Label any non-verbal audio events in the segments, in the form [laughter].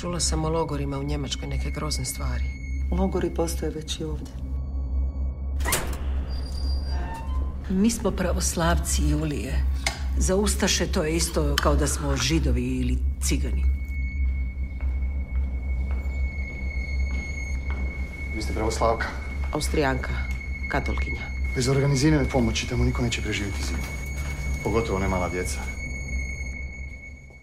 Čula sam o logorima u Njemačkoj neke grozne stvari. Logori postoje već i ovdje. Mi smo pravoslavci, Julije. Za Ustaše to je isto kao da smo židovi ili cigani. Vi ste pravoslavka. Austrijanka, katolkinja. Bez organizirane pomoći tamo niko neće preživjeti zimu. Pogotovo ne mala djeca.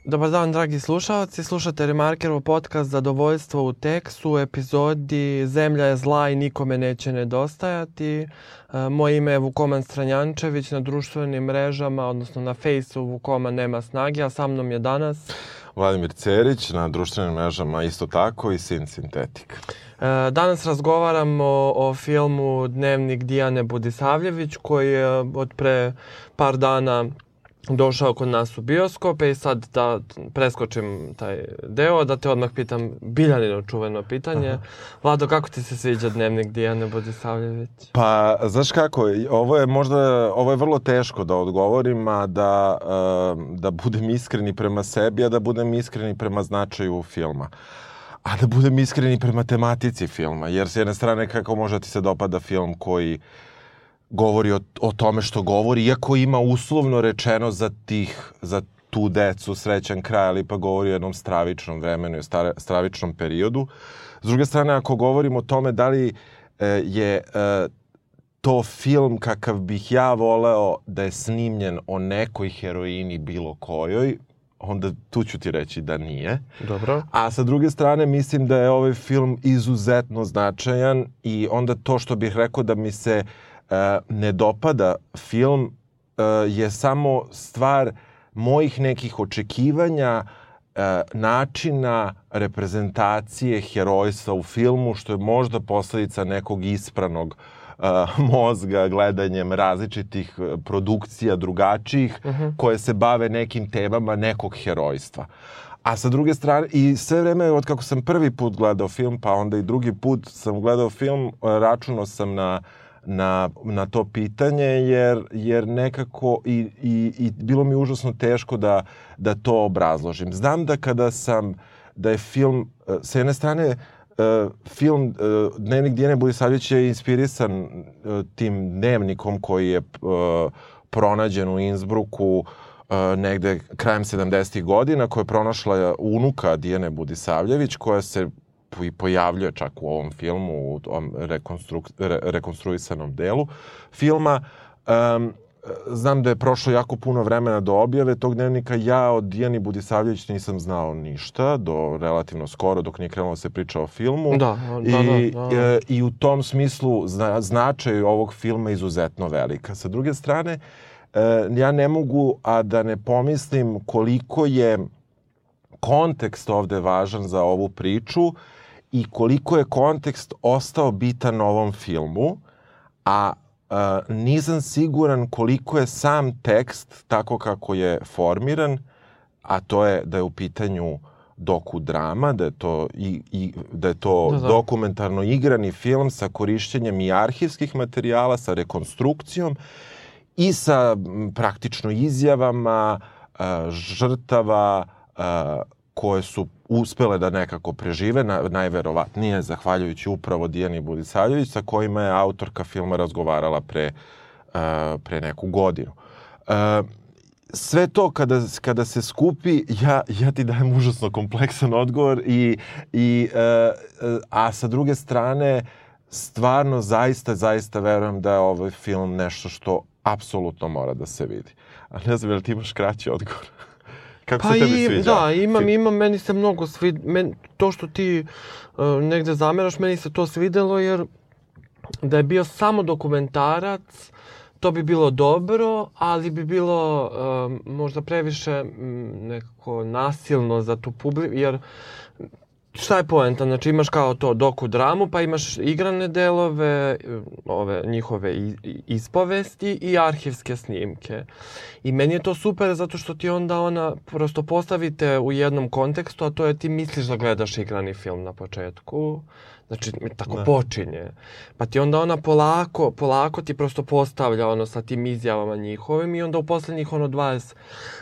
Dobar dan, dragi slušalci. Slušate Remarkerov podcast Zadovoljstvo u tekstu u epizodi Zemlja je zla i nikome neće nedostajati. E, moje ime je Vukoman Stranjančević na društvenim mrežama, odnosno na fejsu Vukoman nema snage, a sa mnom je danas... Vladimir Cerić, na društvenim mrežama isto tako i Sin Sintetik. E, danas razgovaramo o filmu Dnevnik Dijane Budisavljević koji je od pre par dana došao kod nas u bioskope i sad da preskočim taj deo, da te odmah pitam Biljanino čuveno pitanje. Aha. Vlado, kako ti se sviđa dnevnik Dijane Budisavljević? Pa, znaš kako, ovo je možda, ovo je vrlo teško da odgovorim, a da, da budem iskreni prema sebi, a da budem iskreni prema značaju filma. A da budem iskreni prema tematici filma, jer s jedne strane kako može ti se dopada film koji uh, govori o, o tome što govori, iako ima uslovno rečeno za tih, za tu decu srećan kraj, ali pa govori o jednom stravičnom vremenu i stravičnom periodu. S druge strane, ako govorimo o tome da li e, je e, to film kakav bih ja voleo da je snimljen o nekoj heroini bilo kojoj, onda tu ću ti reći da nije. Dobro. A sa druge strane mislim da je ovaj film izuzetno značajan i onda to što bih rekao da mi se uh, ne dopada film e, je samo stvar mojih nekih očekivanja e, načina reprezentacije herojstva u filmu, što je možda posledica nekog ispranog mozga gledanjem različitih produkcija drugačijih uh mhm. -huh. koje se bave nekim temama nekog herojstva. A sa druge strane, i sve vreme od kako sam prvi put gledao film, pa onda i drugi put sam gledao film, računao sam na uh, na, na to pitanje, jer, jer nekako i, i, i bilo mi užasno teško da, da to obrazložim. Znam da kada sam, da je film, e, sa jedne strane, Uh, film uh, Dnevnik Dijane Budisavljević je inspirisan uh, tim dnevnikom koji je uh, pronađen u Innsbrucku uh, negde krajem 70. godina, koja je pronašla unuka Dijane Budisavljević, koja se i pojavljuje čak u ovom filmu, u tom rekonstru, re, rekonstruisanom delu filma. Um, znam da je prošlo jako puno vremena do objave tog dnevnika. Ja od Dijani Budisavljević nisam znao ništa do relativno skoro dok nije krenulo da se priča o filmu. Da, da, I, da, da, da. E, I u tom smislu zna, značaj ovog filma je izuzetno velika. Sa druge strane, e, ja ne mogu a da ne pomislim koliko je kontekst ovde važan za ovu priču i koliko je kontekst ostao bitan ovom filmu, a uh, nisam siguran koliko je sam tekst tako kako je formiran, a to je da je u pitanju doku drama, da je to, i, i, da je to da, da. dokumentarno igrani film sa korišćenjem i arhivskih materijala, sa rekonstrukcijom i sa praktično izjavama uh, žrtava uh, koje su uspele da nekako prežive, na, najverovatnije zahvaljujući upravo Dijani Budisavljević, sa kojima je autorka filma razgovarala pre, uh, pre neku godinu. Uh, sve to kada, kada se skupi, ja, ja ti dajem užasno kompleksan odgovor i, i uh, a sa druge strane stvarno zaista, zaista verujem da je ovaj film nešto što apsolutno mora da se vidi. A ne znam, je li ti imaš kraći odgovor? Kako pa se tebi i, sviđa? Da, imam, imam, meni se mnogo svid... Men, to što ti uh, negde zameraš, meni se to svidelo jer da je bio samo dokumentarac, to bi bilo dobro, ali bi bilo uh, možda previše m, nekako nasilno za tu publiku, jer šta je poenta? Znači imaš kao to doku dramu, pa imaš igrane delove, ove njihove ispovesti i arhivske snimke. I meni je to super zato što ti onda ona prosto postavite u jednom kontekstu, a to je ti misliš da gledaš igrani film na početku, Znači, tako da. počinje. Pa ti onda ona polako, polako ti prosto postavlja ono sa tim izjavama njihovim i onda u poslednjih ono 20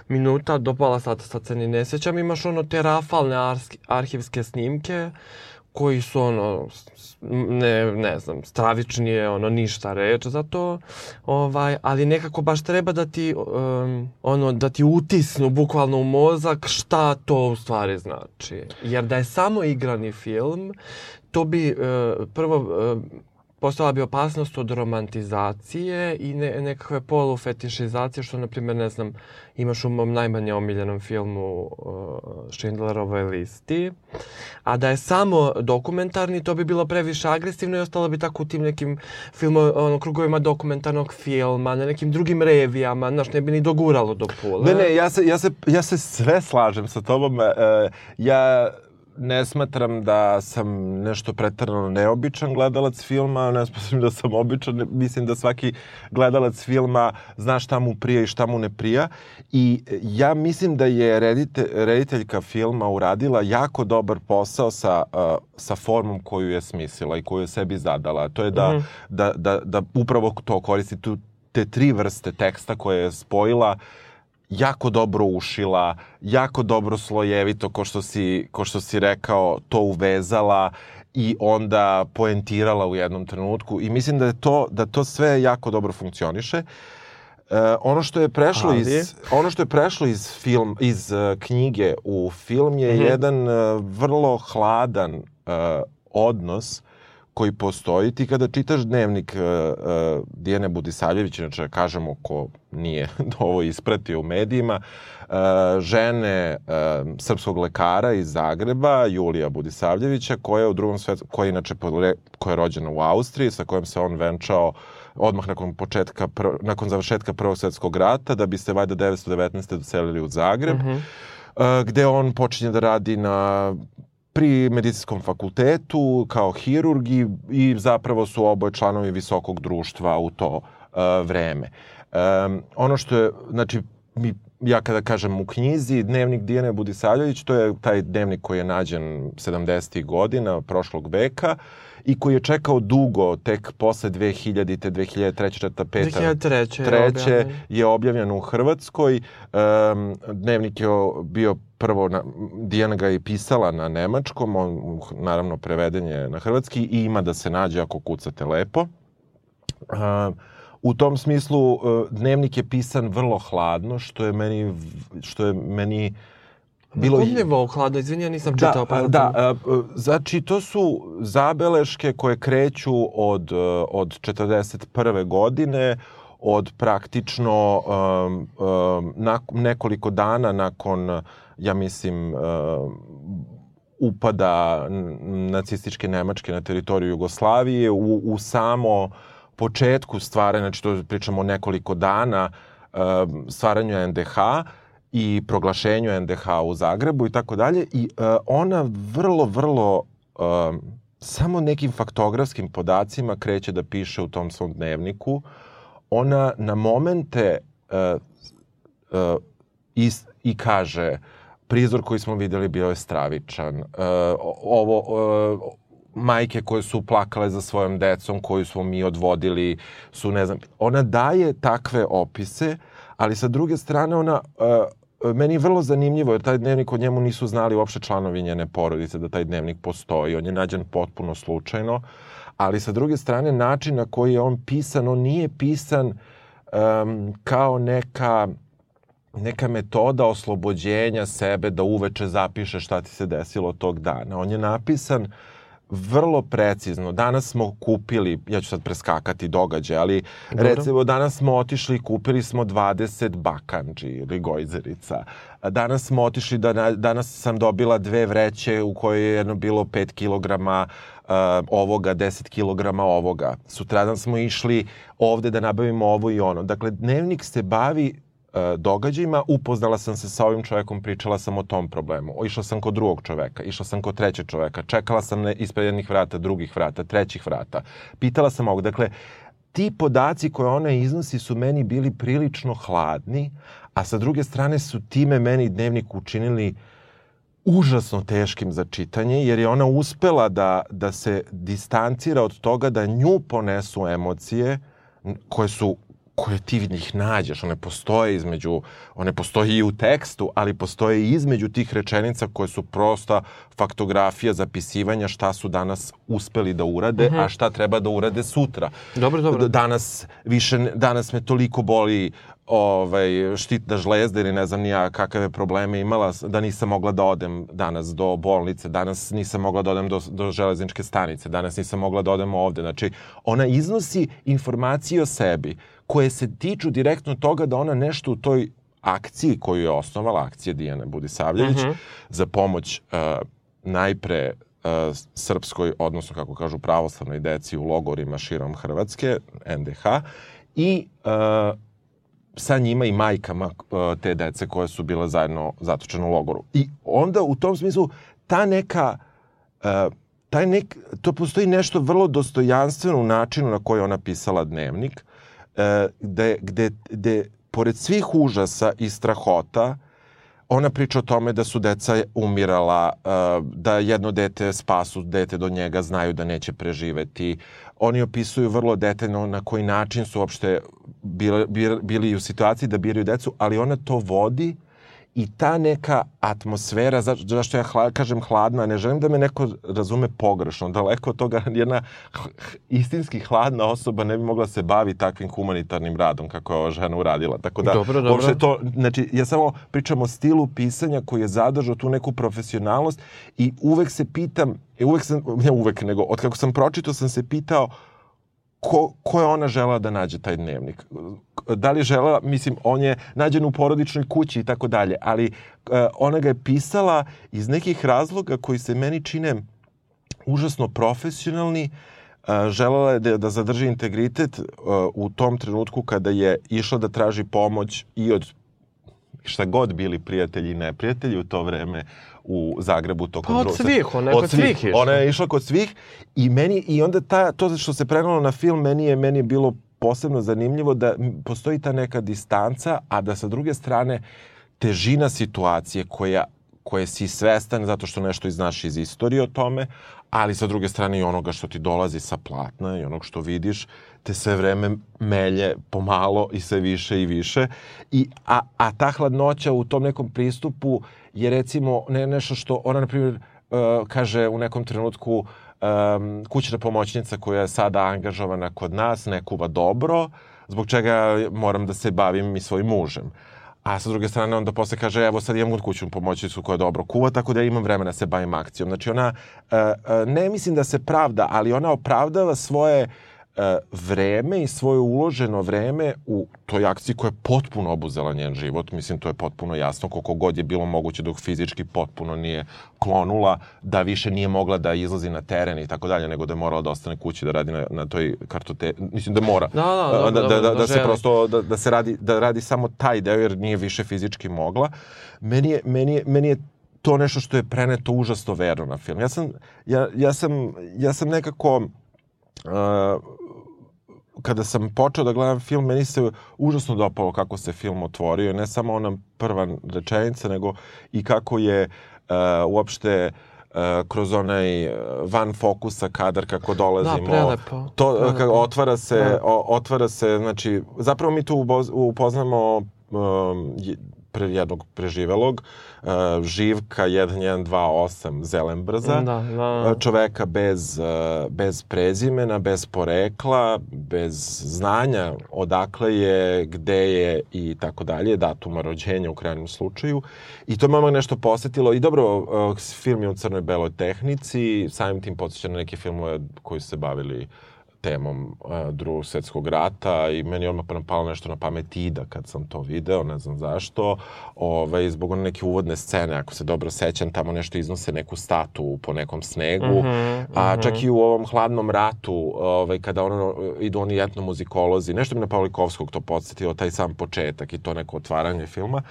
minuta do pola sata sad se ni ne sećam, imaš ono te rafalne arhivske snimke koji su ono ne, ne znam, stravični je ono ništa reč za to, ovaj, ali nekako baš treba da ti um, ono da ti utisnu bukvalno u mozak šta to u stvari znači. Jer da je samo igrani film, to bi uh, prvo uh, postala bi opasnost od romantizacije i ne, nekakve polufetišizacije, što, na primjer, ne znam, imaš u mom najmanje omiljenom filmu uh, Schindlerovoj listi. A da je samo dokumentarni, to bi bilo previše agresivno i ostalo bi tako u tim nekim filmo, ono, krugovima dokumentarnog filma, na nekim drugim revijama, znaš, ne bi ni doguralo do pule. Ne, ne, ja se, ja se, ja se sve slažem sa tobom. Uh, ja ne smatram da sam nešto pretarano neobičan gledalac filma, ne smatram da sam običan, mislim da svaki gledalac filma zna šta mu prija i šta mu ne prija i ja mislim da je redite, rediteljka filma uradila jako dobar posao sa, uh, sa formom koju je smislila i koju je sebi zadala. To je da, mm -hmm. da, da, da upravo to koristi tu, te tri vrste teksta koje je spojila uh, jako dobro ušila, jako dobro slojevito, ko što si, ko što si rekao, to uvezala i onda poentirala u jednom trenutku i mislim da je to da to sve jako dobro funkcioniše. E, ono što je prešlo Ali... iz ono što je prešlo iz film iz uh, knjige u film je mm -hmm. jedan uh, vrlo hladan uh, odnos koji postoji. Ti kada čitaš dnevnik uh, uh, Dijene Budisavljević, inače kažemo ko nije [laughs] ovo ispratio u medijima, uh, žene uh, srpskog lekara iz Zagreba, Julija Budisavljevića, koja je u drugom svetu, koja je inače koja je rođena u Austriji, sa kojom se on venčao odmah nakon početka, pr, nakon završetka Prvog svetskog rata, da bi se vajda 1919. doselili u Zagreb. Mm -hmm. uh, gde on počinje da radi na pri medicinskom fakultetu kao hirurgi i zapravo su oboje članovi visokog društva u to uh, vreme. Um, ono što je, znači, mi, ja kada kažem u knjizi, dnevnik Dijane Budisavljević, to je taj dnevnik koji je nađen 70. godina prošlog veka i koji je čekao dugo, tek posle 2000. te 2003. 2005. 2003. Treće je objavljen. je objavljen u Hrvatskoj. Um, dnevnik je bio prvo, na, Dijana ga je pisala na nemačkom, on naravno preveden je na hrvatski i ima da se nađe ako kucate lepo. Uh, u tom smislu uh, dnevnik je pisan vrlo hladno, što je meni, što je meni uh, bilo je... nivo hladno, izvini, ja nisam da, čitao. Pa da, znači to su zabeleške koje kreću od, od 41. godine, od praktično um, um, nekoliko dana nakon, ja mislim, um, upada nacističke Nemačke na teritoriju Jugoslavije, u, u samo početku stvaranja, znači to pričamo nekoliko dana, um, stvaranju NDH, i proglašenju NDH u Zagrebu i tako dalje i uh, ona vrlo, vrlo uh, samo nekim faktografskim podacima kreće da piše u tom svom dnevniku. Ona na momente uh, uh, i, i kaže prizor koji smo videli bio je stravičan. Uh, ovo, uh, majke koje su plakale za svojom decom, koju smo mi odvodili, su, ne znam, ona daje takve opise, ali sa druge strane ona uh, meni je vrlo zanimljivo jer taj dnevnik o njemu nisu znali uopšte članovi njene porodice da taj dnevnik postoji. On je nađen potpuno slučajno, ali sa druge strane način na koji je on pisan, on nije pisan um, kao neka neka metoda oslobođenja sebe da uveče zapiše šta ti se desilo tog dana. On je napisan uh, vrlo precizno. Danas smo kupili, ja ću sad preskakati događaj, ali Dobro. recimo danas smo otišli i kupili smo 20 bakanđi ili gojzerica. Danas smo otišli, da, danas sam dobila dve vreće u kojoj je jedno bilo 5 kilograma uh, ovoga, 10 kilograma ovoga. Sutradan smo išli ovde da nabavimo ovo i ono. Dakle, dnevnik se bavi događajima, upoznala sam se sa ovim čovekom, pričala sam o tom problemu. Išla sam kod drugog čoveka, išla sam kod trećeg čoveka, čekala sam ne, ispred jednih vrata, drugih vrata, trećih vrata. Pitala sam ovog. Dakle, ti podaci koje ona iznosi su meni bili prilično hladni, a sa druge strane su time meni dnevnik učinili užasno teškim za čitanje, jer je ona uspela da, da se distancira od toga da nju ponesu emocije koje su koje ti njih nađeš, one postoje između, one postoje i u tekstu, ali postoje i između tih rečenica koje su prosta faktografija zapisivanja šta su danas uspeli da urade, mm -hmm. a šta treba da urade sutra. Dobro, dobro. Danas, više, danas me toliko boli ovaj, štitna žlezda ili ne znam nija kakave probleme imala, da nisam mogla da odem danas do bolnice, danas nisam mogla da odem do, do železničke stanice, danas nisam mogla da odem ovde. Znači, ona iznosi informacije o sebi koje se tiču direktno toga da ona nešto u toj akciji koju je osnovala, akcija Dijane Budisavljević, uh -huh. za pomoć uh, najpre uh, srpskoj, odnosno kako kažu pravoslavnoj deci u logorima širom Hrvatske, NDH, i uh, sa njima i majkama uh, te dece koje su bile zajedno zatočene u logoru. I onda u tom smislu ta neka uh, taj nek, to postoji nešto vrlo dostojanstveno u načinu na koji ona pisala dnevnik, uh, gde, gde, gde pored svih užasa i strahota, ona priča o tome da su deca umirala, da jedno dete spasu dete do njega, znaju da neće preživeti, oni opisuju vrlo detaljno na koji način su uopšte bili, bili u situaciji da biraju decu, ali ona to vodi i ta neka atmosfera, za, zašto ja hla, kažem hladna, ne želim da me neko razume pogrešno, daleko od toga [laughs] jedna istinski hladna osoba ne bi mogla se bavi takvim humanitarnim radom kako je ova žena uradila. Tako da, dobro, dobro. uopšte to, znači, ja samo pričam o stilu pisanja koji je zadržao tu neku profesionalnost i uvek se pitam, uvek sam, ne uvek, nego od kako sam pročitao sam se pitao uh, ko, ko je ona žela da nađe taj dnevnik. Da li žela, mislim, on je nađen u porodičnoj kući i tako dalje, ali uh, ona ga je pisala iz nekih razloga koji se meni čine užasno profesionalni, uh, želela je da, da zadrži integritet uh, u tom trenutku kada je išla da traži pomoć i od šta god bili prijatelji i neprijatelji u to vreme u Zagrebu tokom pa od svih, ona je kod svih, svih Ona je išla kod svih i meni i onda ta, to što se prenalo na film meni je meni je bilo posebno zanimljivo da postoji ta neka distanca, a da sa druge strane težina situacije koja koje si svestan zato što nešto znaš iz istorije o tome, ali sa druge strane i onoga što ti dolazi sa platna i onog što vidiš, te sve vreme melje pomalo i sve više i više. I, a, a ta hladnoća u tom nekom pristupu je recimo ne, nešto što ona, na primjer, uh, kaže u nekom trenutku um, kućna pomoćnica koja je sada angažovana kod nas ne kuva dobro, zbog čega moram da se bavim i svojim mužem. A sa druge strane onda posle kaže evo sad imam kućnu pomoćnicu koja dobro kuva, tako da imam vremena da se bavim akcijom. Znači ona, uh, uh, ne mislim da se pravda, ali ona opravdava svoje E, vreme i svoje uloženo vreme u toj akciji koja je potpuno obuzela njen život. Mislim, to je potpuno jasno koliko god je bilo moguće dok fizički potpuno nije klonula, da više nije mogla da izlazi na teren i tako dalje, nego da je morala da ostane kući da radi na, na toj kartote... Mislim da mora. Da, da, da, da, da, da, da se prosto, da, da se radi, da radi samo taj deo jer nije više fizički mogla. Meni je, meni je, meni je to nešto što je preneto užasno verno na film. Ja sam, ja, ja sam, ja sam nekako... Uh, kada sam počeo da gledam film, meni se užasno dopalo kako se film otvorio. Ne samo ona prva rečenica, nego i kako je uh, uopšte uh, kroz onaj van fokusa kadar kako dolazimo. Da, prelepo. To, prelepo. Kako otvara se, da. o, otvara se, znači, zapravo mi tu upoznamo um, pre, jednog preživelog, uh, Živka 1128 Zelenbrza, da, da. Uh, čoveka bez, uh, bez prezimena, bez porekla, bez znanja odakle je, gde je i tako dalje, datuma rođenja u krajnjem slučaju. I to odmah nešto posetilo. I dobro, uh, film je u crnoj beloj tehnici, samim tim podsjeća na neke filmove koji su se bavili uh, temom uh, drugog svetskog rata i meni je odmah napalo nešto na pamet Ida kad sam to video, ne znam zašto. Ovaj, zbog one neke uvodne scene, ako se dobro sećam, tamo nešto iznose neku statu po nekom snegu. Mm -hmm, a mm -hmm. čak i u ovom hladnom ratu, ovaj, kada ono, idu oni etnomuzikolozi, nešto mi na Pavlikovskog to podsjetilo, taj sam početak i to neko otvaranje filma.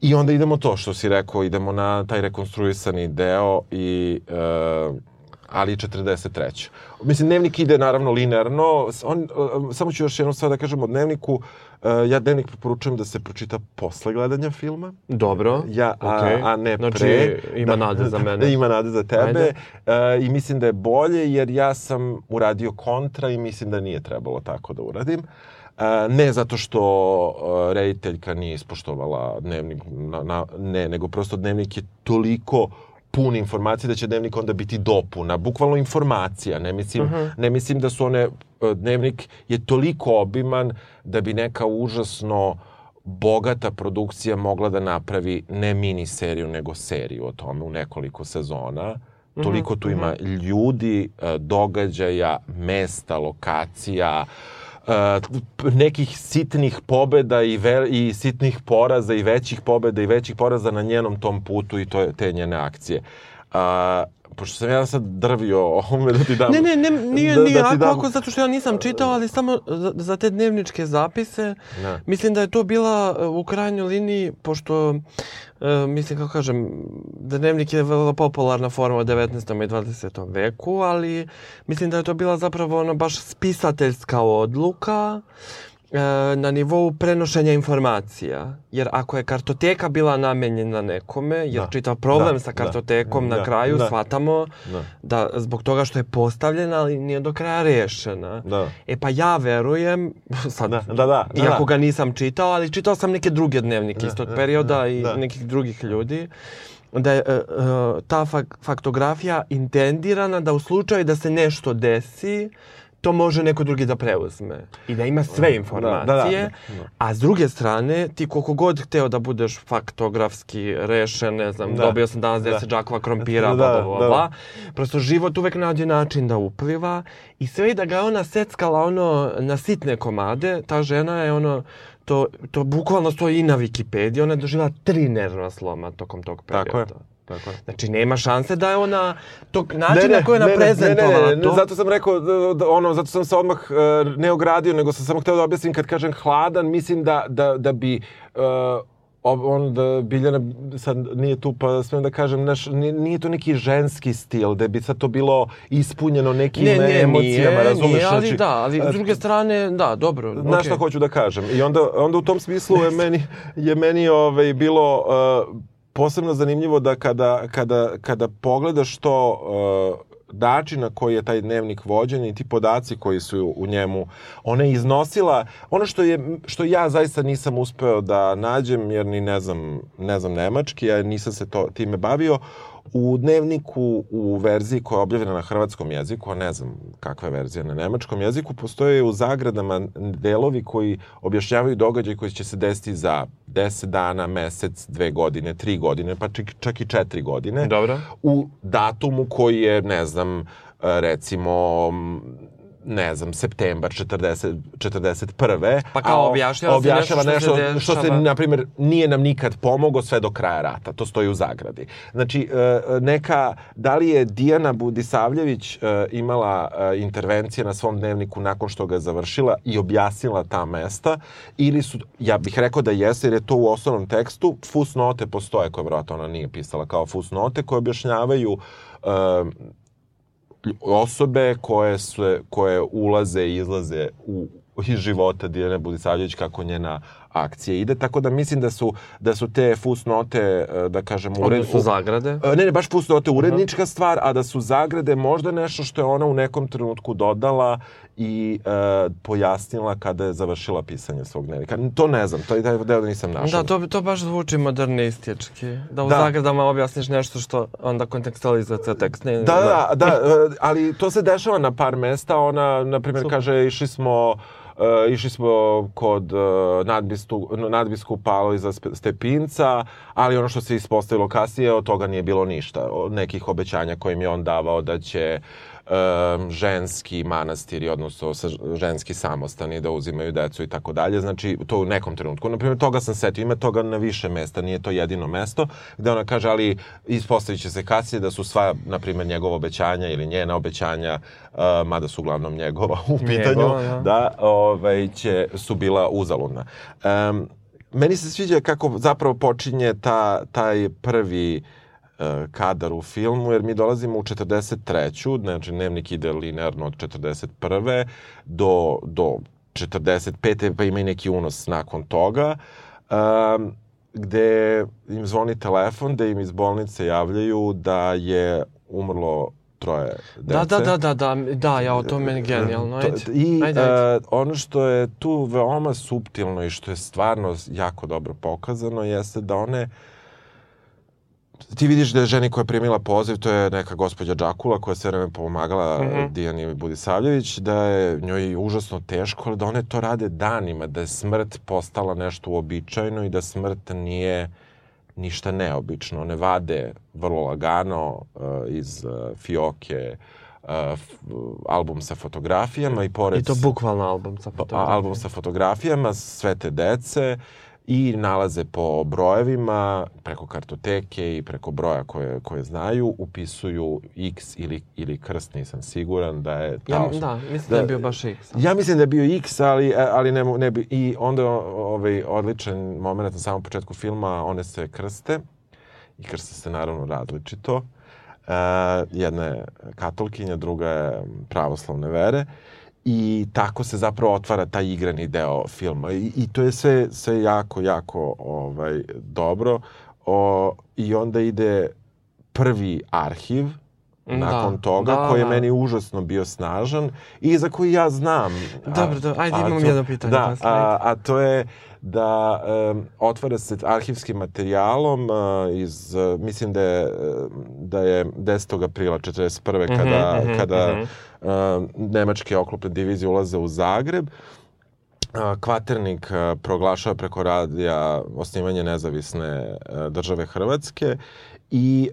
I onda idemo to što si rekao, idemo na taj rekonstruisani deo i uh, ali 43. Mislim, dnevnik ide naravno linearno. On, uh, samo ću još jednu stvar da kažem o dnevniku. Uh, ja dnevnik preporučujem da se pročita posle gledanja filma. Dobro. Ja, a, okej. a ne znači, pre. ima nade za mene. Da, [laughs] ima nade za tebe. Ajde. E, I mislim da je bolje jer ja sam uradio kontra i mislim da nije trebalo tako da uradim. E, ne zato što e, rediteljka nije ispoštovala dnevnik, na, na, ne, nego prosto dnevnik je toliko pun informacije da će dnevnik onda biti dopuna, bukvalno informacija. Ne mislim, Mhm. ne mislim da su one, e, dnevnik je toliko obiman da bi neka užasno bogata produkcija mogla da napravi ne mini seriju, nego seriju o tome u nekoliko sezona. Toliko tu ima ljudi, e, događaja, mesta, lokacija, e, p- nekih sitnih pobeda i, ve, i sitnih poraza i većih pobeda i većih poraza na njenom tom putu i to je te njene akcije. A, pošto sam ja sad drvio o ovome da ti dam... Ne, ne, ne, nije, da- da nije ti ako, dam- ako, zato što ja nisam čitao, ali samo za, za te dnevničke zapise. Da. Mislim da je to bila e, u krajnjoj liniji, pošto, e, mislim, kako kažem, dnevnik je vrlo popularna forma u 19. i 20. veku, ali mislim da je to bila zapravo ono baš spisateljska odluka na nivou prenošenja informacija. Jer ako je kartoteka bila namenjena nekome, jer Da. čitav problem Da, sa da, kartotekom na da, kraju da. shvatamo Da. da zbog toga što je postavljena, ali nije do kraja rešena. Da. E pa ja verujem, [laughs] sad, Da, da, da, da, iako da. ga nisam čitao, ali čitao sam neke druge dnevnike iz tog da, perioda da, i da. nekih drugih ljudi, da je e, e, ta fak faktografija intendirana da u slučaju da se nešto desi, to može neko drugi da preuzme. I da ima sve informacije. da, da. A s druge strane, ti koliko god hteo da budeš faktografski rešen, ne znam, Da. dobio sam danas Da. 10 džakova krompira, Da, bla, bla, bla, da. bla. Prosto život uvek nađe način da upliva i sve i da ga ona seckala ono na sitne komade, ta žena je ono, to, to bukvalno stoji i na Wikipediji, ona je doživjela tri nervna sloma tokom tog perioda. Tako je. Tako je. Znači, nema šanse da je ona, tog načina na koji je ona prezentovala ne, ne, ne, to. zato sam rekao, da, da, ono, zato sam se odmah uh, ne ogradio, nego sam samo hteo da objasnim kad kažem hladan, mislim da, da, da bi uh, on da Biljana sad nije tu pa smijem da kažem naš, nije, nije to neki ženski stil da bi sad to bilo ispunjeno nekim ne, ne, emocijama nije, razumeš nije, ali znači, da, ali e, s druge strane, da, dobro. Znaš okej. šta hoću da kažem? I onda, onda u tom smislu je meni, je meni ovaj, bilo uh, posebno zanimljivo da kada, kada, kada pogledaš to uh, način na koji je taj dnevnik vođen i ti podaci koji su u njemu, ona je iznosila ono što je što ja zaista nisam uspeo da nađem jer ni ne znam ne znam nemački, ja nisam se to time bavio. U dnevniku u verziji koja je objavljena na hrvatskom jeziku, a ne znam kakva je verzija na nemačkom jeziku, postoje u zagradama delovi koji objašnjavaju događaj koji će se desiti za 10 dana, mesec, dve godine, tri godine, pa čak, čak i četiri godine. Dobro. U datumu koji je, ne znam, recimo ne znam, septembar 40, 41. Pa kao objašnjava se objašnjava nešto što se nešto što se, dešava. na primjer, nije nam nikad pomogao sve do kraja rata. To stoji u zagradi. Znači, e, neka, da li je Dijana Budisavljević e, imala e, intervencije na svom dnevniku nakon što ga je završila i objasnila ta mesta, ili su, ja bih rekao da jeste, jer je to u osnovnom tekstu, fusnote postoje, koje vjerojatno ona nije pisala kao fusnote, koje objašnjavaju osobe koje, su, koje ulaze i izlaze u, iz života Dijane Budisavljević kako njena akcija ide, tako da mislim da su, da su te fusnote, e, da kažem, Odnosno zagrade. E, Ne, ne, baš fusnote urednička stvar, a da su zagrade možda nešto što je ona u nekom trenutku dodala i e, pojasnila kada je završila pisanje svog dnevnika. To ne znam, to je taj deo da nisam našao. Da, to, to baš zvuči modernistički. Da u Da. zagradama objasniš nešto što onda kontekstualizuje tekst. Ne, Da, da, da, e, ali to se dešava na par mesta. Ona, na primjer, kaže, išli smo Uh, išli smo kod uh, nadbistu, nadbiskupa Alojza Stepinca, ali ono što se ispostavilo kasnije, od toga nije bilo ništa. Od nekih obećanja koje im je on davao da će ženski manastiri, odnosno sa- ženski samostani da uzimaju decu i tako dalje. Znači, to u nekom trenutku. Naprimjer, toga sam setio. Ima toga na više mesta, nije to jedino mesto, gde ona kaže, ali ispostavit će se kasnije da su sva, na primjer, njegova obećanja ili njena obećanja, uh, mada su uglavnom njegova [laughs] u pitanju, Njegova, da. da, ovaj, će, su bila uzaludna. Um, meni se sviđa kako zapravo počinje ta, taj prvi e, kadar u filmu, jer mi dolazimo u 43. Znači, dnevnik ide linearno od 41. do, do 45. pa ima i neki unos nakon toga. Um, gde im zvoni telefon, gde im iz bolnice javljaju da je umrlo troje dece. Da, da, da, da, da, da, ja, o to meni genijalno, ajde. I ajde, ajde. e, ono što je tu veoma suptilno i što je stvarno jako dobro pokazano jeste da one ti vidiš da je ženi koja je primila poziv, to je neka gospođa Đakula koja sve vreme pomagala mm. -hmm. Dijani Budisavljević, da je njoj užasno teško, ali da one to rade danima, da je smrt postala nešto uobičajeno i da smrt nije ništa neobično. One vade vrlo lagano uh, iz uh, fioke uh, album sa fotografijama i pored I to bukvalno album sa pa, fotografijom. album sa fotografijama sve te dece i nalaze po brojevima preko kartoteke i preko broja koje, koje znaju, upisuju X ili, ili krst, nisam siguran da je ta Ja, osoba. da, mislim da, je bio baš X. Ja mislim da je bio X, ali, ali ne, ne bi... I onda ovaj odličan moment na samom početku filma, one se krste i krste se naravno različito. E, jedna je katolkinja, druga je pravoslavne vere i tako se zapravo otvara taj igrani deo filma. I, i to je sve, sve jako, jako ovaj, dobro. O, i onda ide prvi arhiv nakon Da, toga da, koji je da. meni užasno bio snažan i za koji ja znam. Dobro, dobro, ajde, imam jedno pitanje Da, posle, a, a to je da um, otvara se arhivskim materijalom uh, iz, uh, mislim da je, uh, da je 10. aprila 41. kada, mhm, kada mhm. uh, nemačke oklopne divizije ulaze u Zagreb. Kvaternik proglašava preko radija osnivanje nezavisne države Hrvatske i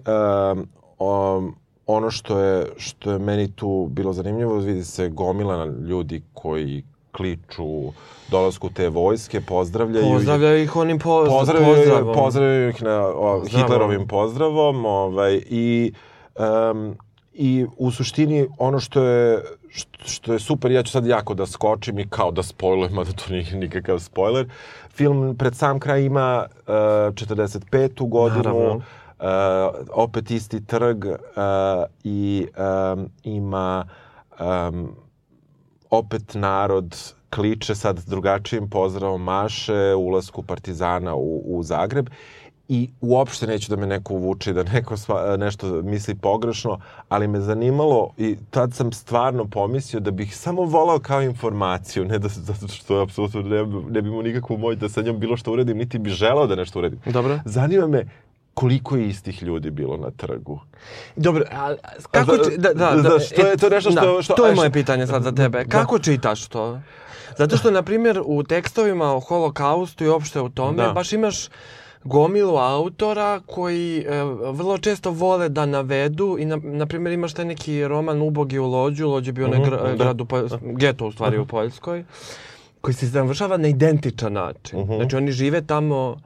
um, um, ono što je, što je meni tu bilo zanimljivo, vidi se gomila ljudi koji kliču dolasku te vojske, pozdravljaju. Pozdravljaju ih onim poz, Pozdravljaju, pozdravom. pozdravljaju ih na o, Pozdravom. Hitlerovim pozdravom ovaj, i, um, i u suštini ono što je, što, što je super, ja ću sad jako da skočim i kao da spojlujem, mada to nije nikakav spoiler. Film pred sam kraj ima uh, 45. godinu, Naravno. Uh, opet isti trg uh, i um, ima um, opet narod kliče sad drugačijim pozdravom maše ulasku Partizana u, u Zagreb i uopšte neću da me neko uvuče da neko sva, nešto misli pogrešno, ali me zanimalo i tad sam stvarno pomislio da bih samo volao kao informaciju, ne da zato što apsolutno ne, ne bi imao nikakvu moć da sa njom bilo što uradim, niti bi želeo da nešto uradim. Dobro. Zanima me koliko je istih ljudi bilo na trgu. Dobro, a kako... da- či- Da, da, da, to je- to je nešto što- da, što- to je moje pitanje sad za tebe. Kako čitaš to? Zato što, na primjer, u tekstovima o holokaustu i opšte u tome, Da. baš imaš gomilu autora koji e, vrlo često vole da navedu i na, na primjer imaš taj neki roman Ubogi u lođu, lođe bio onaj gr, da. grad u Poljskoj, geto u stvari u Poljskoj, koji se završava na identičan način. Znači oni žive tamo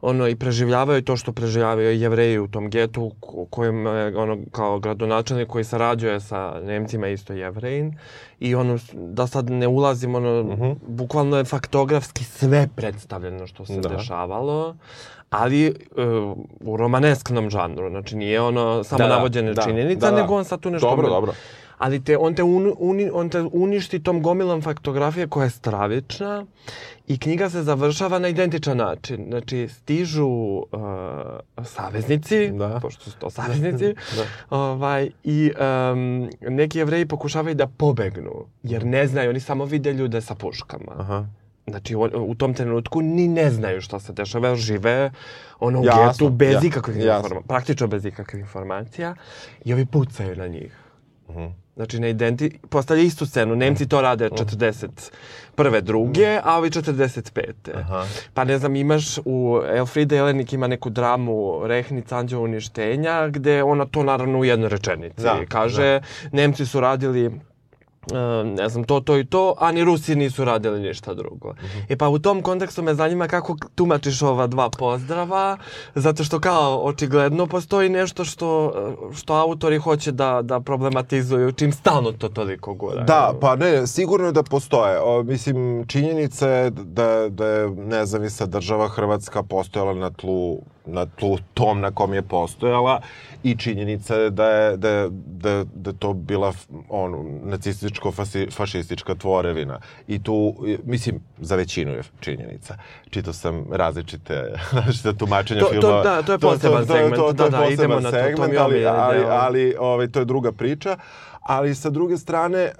ono i preživljavaju to što preživljavaju i jevreji u tom getu u kojem je ono kao gradonačelnik koji sarađuje sa Nemcima isto jevrejin i ono da sad ne ulazim ono bukvalno je faktografski sve predstavljeno što se Da. dešavalo ali uh, u romanesknom žanru znači nije ono samo Da, da, navođene da, činjenica da, da. nego on sad tu nešto Dobro, dobro. Ali te, on, te un, uni, on te uništi tom gomilom faktografije koja je stravična i knjiga se završava na identičan način. Znači, stižu uh, saveznici, Da. pošto su to saveznici, [laughs] Da. ovaj, i um, neki jevreji pokušavaju da pobegnu, jer ne znaju, oni samo vide ljude sa puškama. Aha. Znači, u, u tom trenutku ni ne znaju šta se dešava, žive ono u Jasno, getu bez ja- ikakvih jasno. informacija, praktično bez ikakvih informacija i ovi pucaju na njih. Znači, ne identi... Postavlja istu scenu. Nemci to rade 41. druge, a ovi 45. Aha. Pa ne znam, imaš u Elfrida Jelenik ima neku dramu Rehnic anđeo uništenja, gde ona to naravno u jednoj rečenici Da, kaže. Nemci su radili ne znam, to, to i to, a ni Rusi nisu radili ništa drugo. E pa u tom kontekstu me zanima kako tumačiš ova dva pozdrava, zato što kao očigledno postoji nešto što, što autori hoće da, da problematizuju, čim stalno to toliko gura. Da, pa ne, sigurno da postoje. O, mislim, činjenica je da, da je nezavisna država Hrvatska postojala na tlu na tlu tom na kom je postojala i činjenica je da je, da je, da, je- da je to bila ono, nacističko-fašistička tvorevina. I tu, mislim, za većinu je činjenica. Čitao sam različite, [laughs] različite tumačenja To- to- filma. da, to je poseban segment. To, to, Da, je da, poseban idemo na to, to segment, je ali, omiljeni ali, deo. ali ovaj, to je druga priča. Ali sa druge strane, e,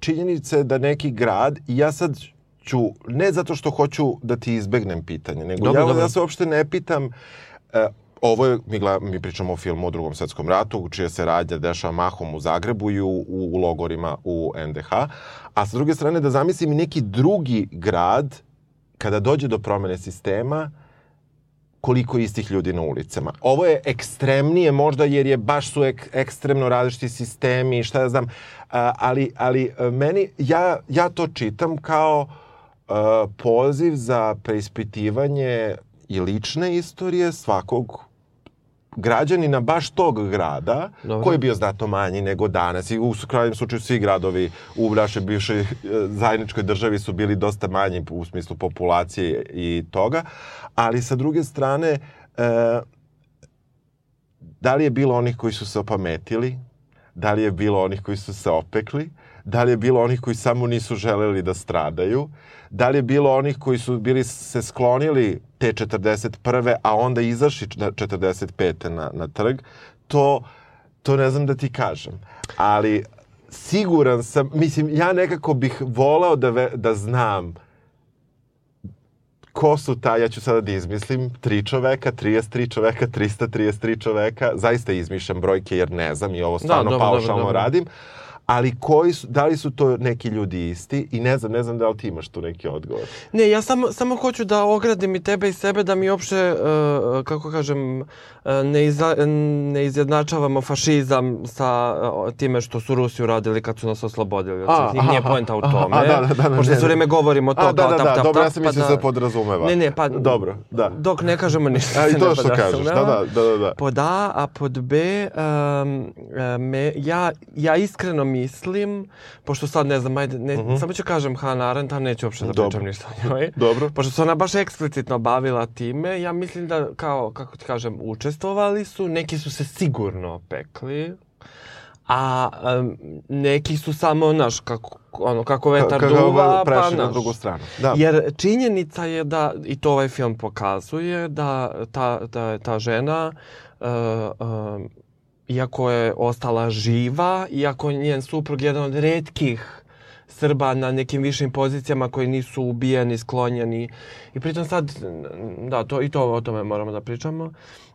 činjenica je da neki grad, i ja sad ću, ne zato što hoću da ti izbegnem pitanje, nego Dobro, ja, dobro. ja se uopšte ne pitam, e, ovo je, mi, gleda, mi pričamo o filmu o drugom svetskom ratu, čija se radnja dešava mahom u Zagrebu i u, u, u logorima u NDH, a sa druge strane da zamislim i neki drugi grad, kada dođe do promene sistema, koliko istih ljudi na ulicama. Ovo je ekstremnije možda jer je baš su ek, ekstremno različiti sistemi i šta ja znam, a, ali, ali e, meni, ja, ja to čitam kao e, poziv za preispitivanje i lične istorije svakog građanina baš tog grada, Dobro. koji je bio znatno manji nego danas. I u krajnjem slučaju svi gradovi u našoj bivšoj e, zajedničkoj državi su bili dosta manji u smislu populacije i toga, ali sa druge strane e, da li je bilo onih koji su se opametili, da li je bilo onih koji su se opekli, da li je bilo onih koji samo nisu želeli da stradaju, da li je bilo onih koji su bili se sklonili te 41. a onda izašli na 45. na, na trg, to, to ne znam da ti kažem. Ali siguran sam, mislim, ja nekako bih voleo da, ve, da znam ko su ta, ja ću sada da izmislim, tri čoveka, 33 čoveka, 333 čoveka, zaista izmišljam brojke jer ne znam i ovo stvarno dobro, dobro, paušalno dobro. radim, ali koji su, da li su to neki ljudi isti i ne znam, ne znam da li ti imaš tu neki odgovor. Ne, ja samo, samo hoću da ogradim i tebe i sebe da mi uopšte, uh, kako kažem, uh, ne, iza, ne izjednačavamo fašizam sa uh, time što su Rusi uradili kad su nas oslobodili. A, Znači, nije poenta u tome. a, da, da, da, pošto sve vreme govorimo to A, da, da, da, tap, dobro, ja sam pa mislio da- da se podrazumeva. Ne, ne, pa Dobro, da. dok ne kažemo [laughs] ništa. A, i to što kažeš, da, da, da, da, da. Pod A, a pod B, um, me, ja, ja iskreno mislim, pošto sad ne znam, ajde, ne, samo ću kažem Hannah Arendt, a neću uopšte da Mhm. Dobro. pričam ništa o njoj. Dobro. Pošto se ona baš eksplicitno bavila time, ja mislim da, kao, kako ti kažem, učestvovali su, neki su se sigurno opekli, a um, neki su samo, naš, kako, ono, kako vetar Kako duva, pa prešli na naš. drugu stranu. Da. Jer činjenica je da, i to ovaj film pokazuje, da ta, da, ta žena, uh, um, iako je ostala živa, iako je njen suprug jedan od redkih Srba na nekim višim pozicijama koji nisu ubijeni, sklonjeni. I pritom sad, da, to, i to o tome moramo da pričamo,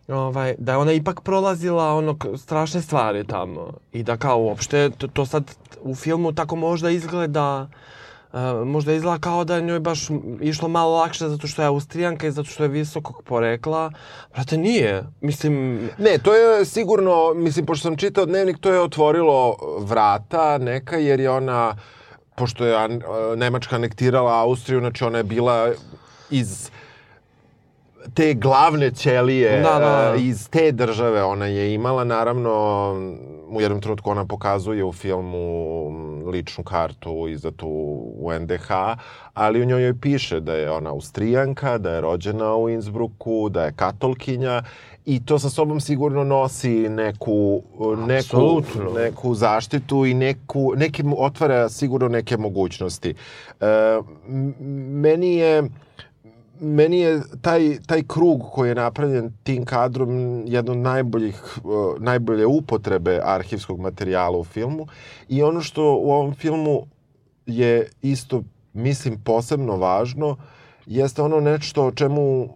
ovaj, da je ona ipak prolazila ono strašne stvari tamo. I da kao uopšte, to, to sad u filmu tako možda izgleda, Uh, možda izgleda kao da je njoj baš išlo malo lakše zato što je Austrijanka i zato što je visokog porekla. Brate, nije. Mislim, Ne, to je sigurno, mislim, pošto sam čitao dnevnik, to je otvorilo vrata neka, jer je ona, pošto je an, Nemačka anektirala Austriju, znači ona je bila iz te glavne ćelije Da, da, da. e, iz te države ona je imala naravno u jednom trenutku ona pokazuje u filmu ličnu kartu izdatu u NDH, ali u njoj joj piše da je ona Austrijanka, da je rođena u Innsbrucku, da je katolkinja i to sa sobom sigurno nosi neku, neku, neku zaštitu i neku, neke, otvara sigurno neke mogućnosti. E, meni je meni je taj, taj krug koji je napravljen tim kadrom jedno od najboljih, najbolje upotrebe arhivskog materijala u filmu i ono što u ovom filmu je isto, mislim, posebno važno, jeste ono nešto o čemu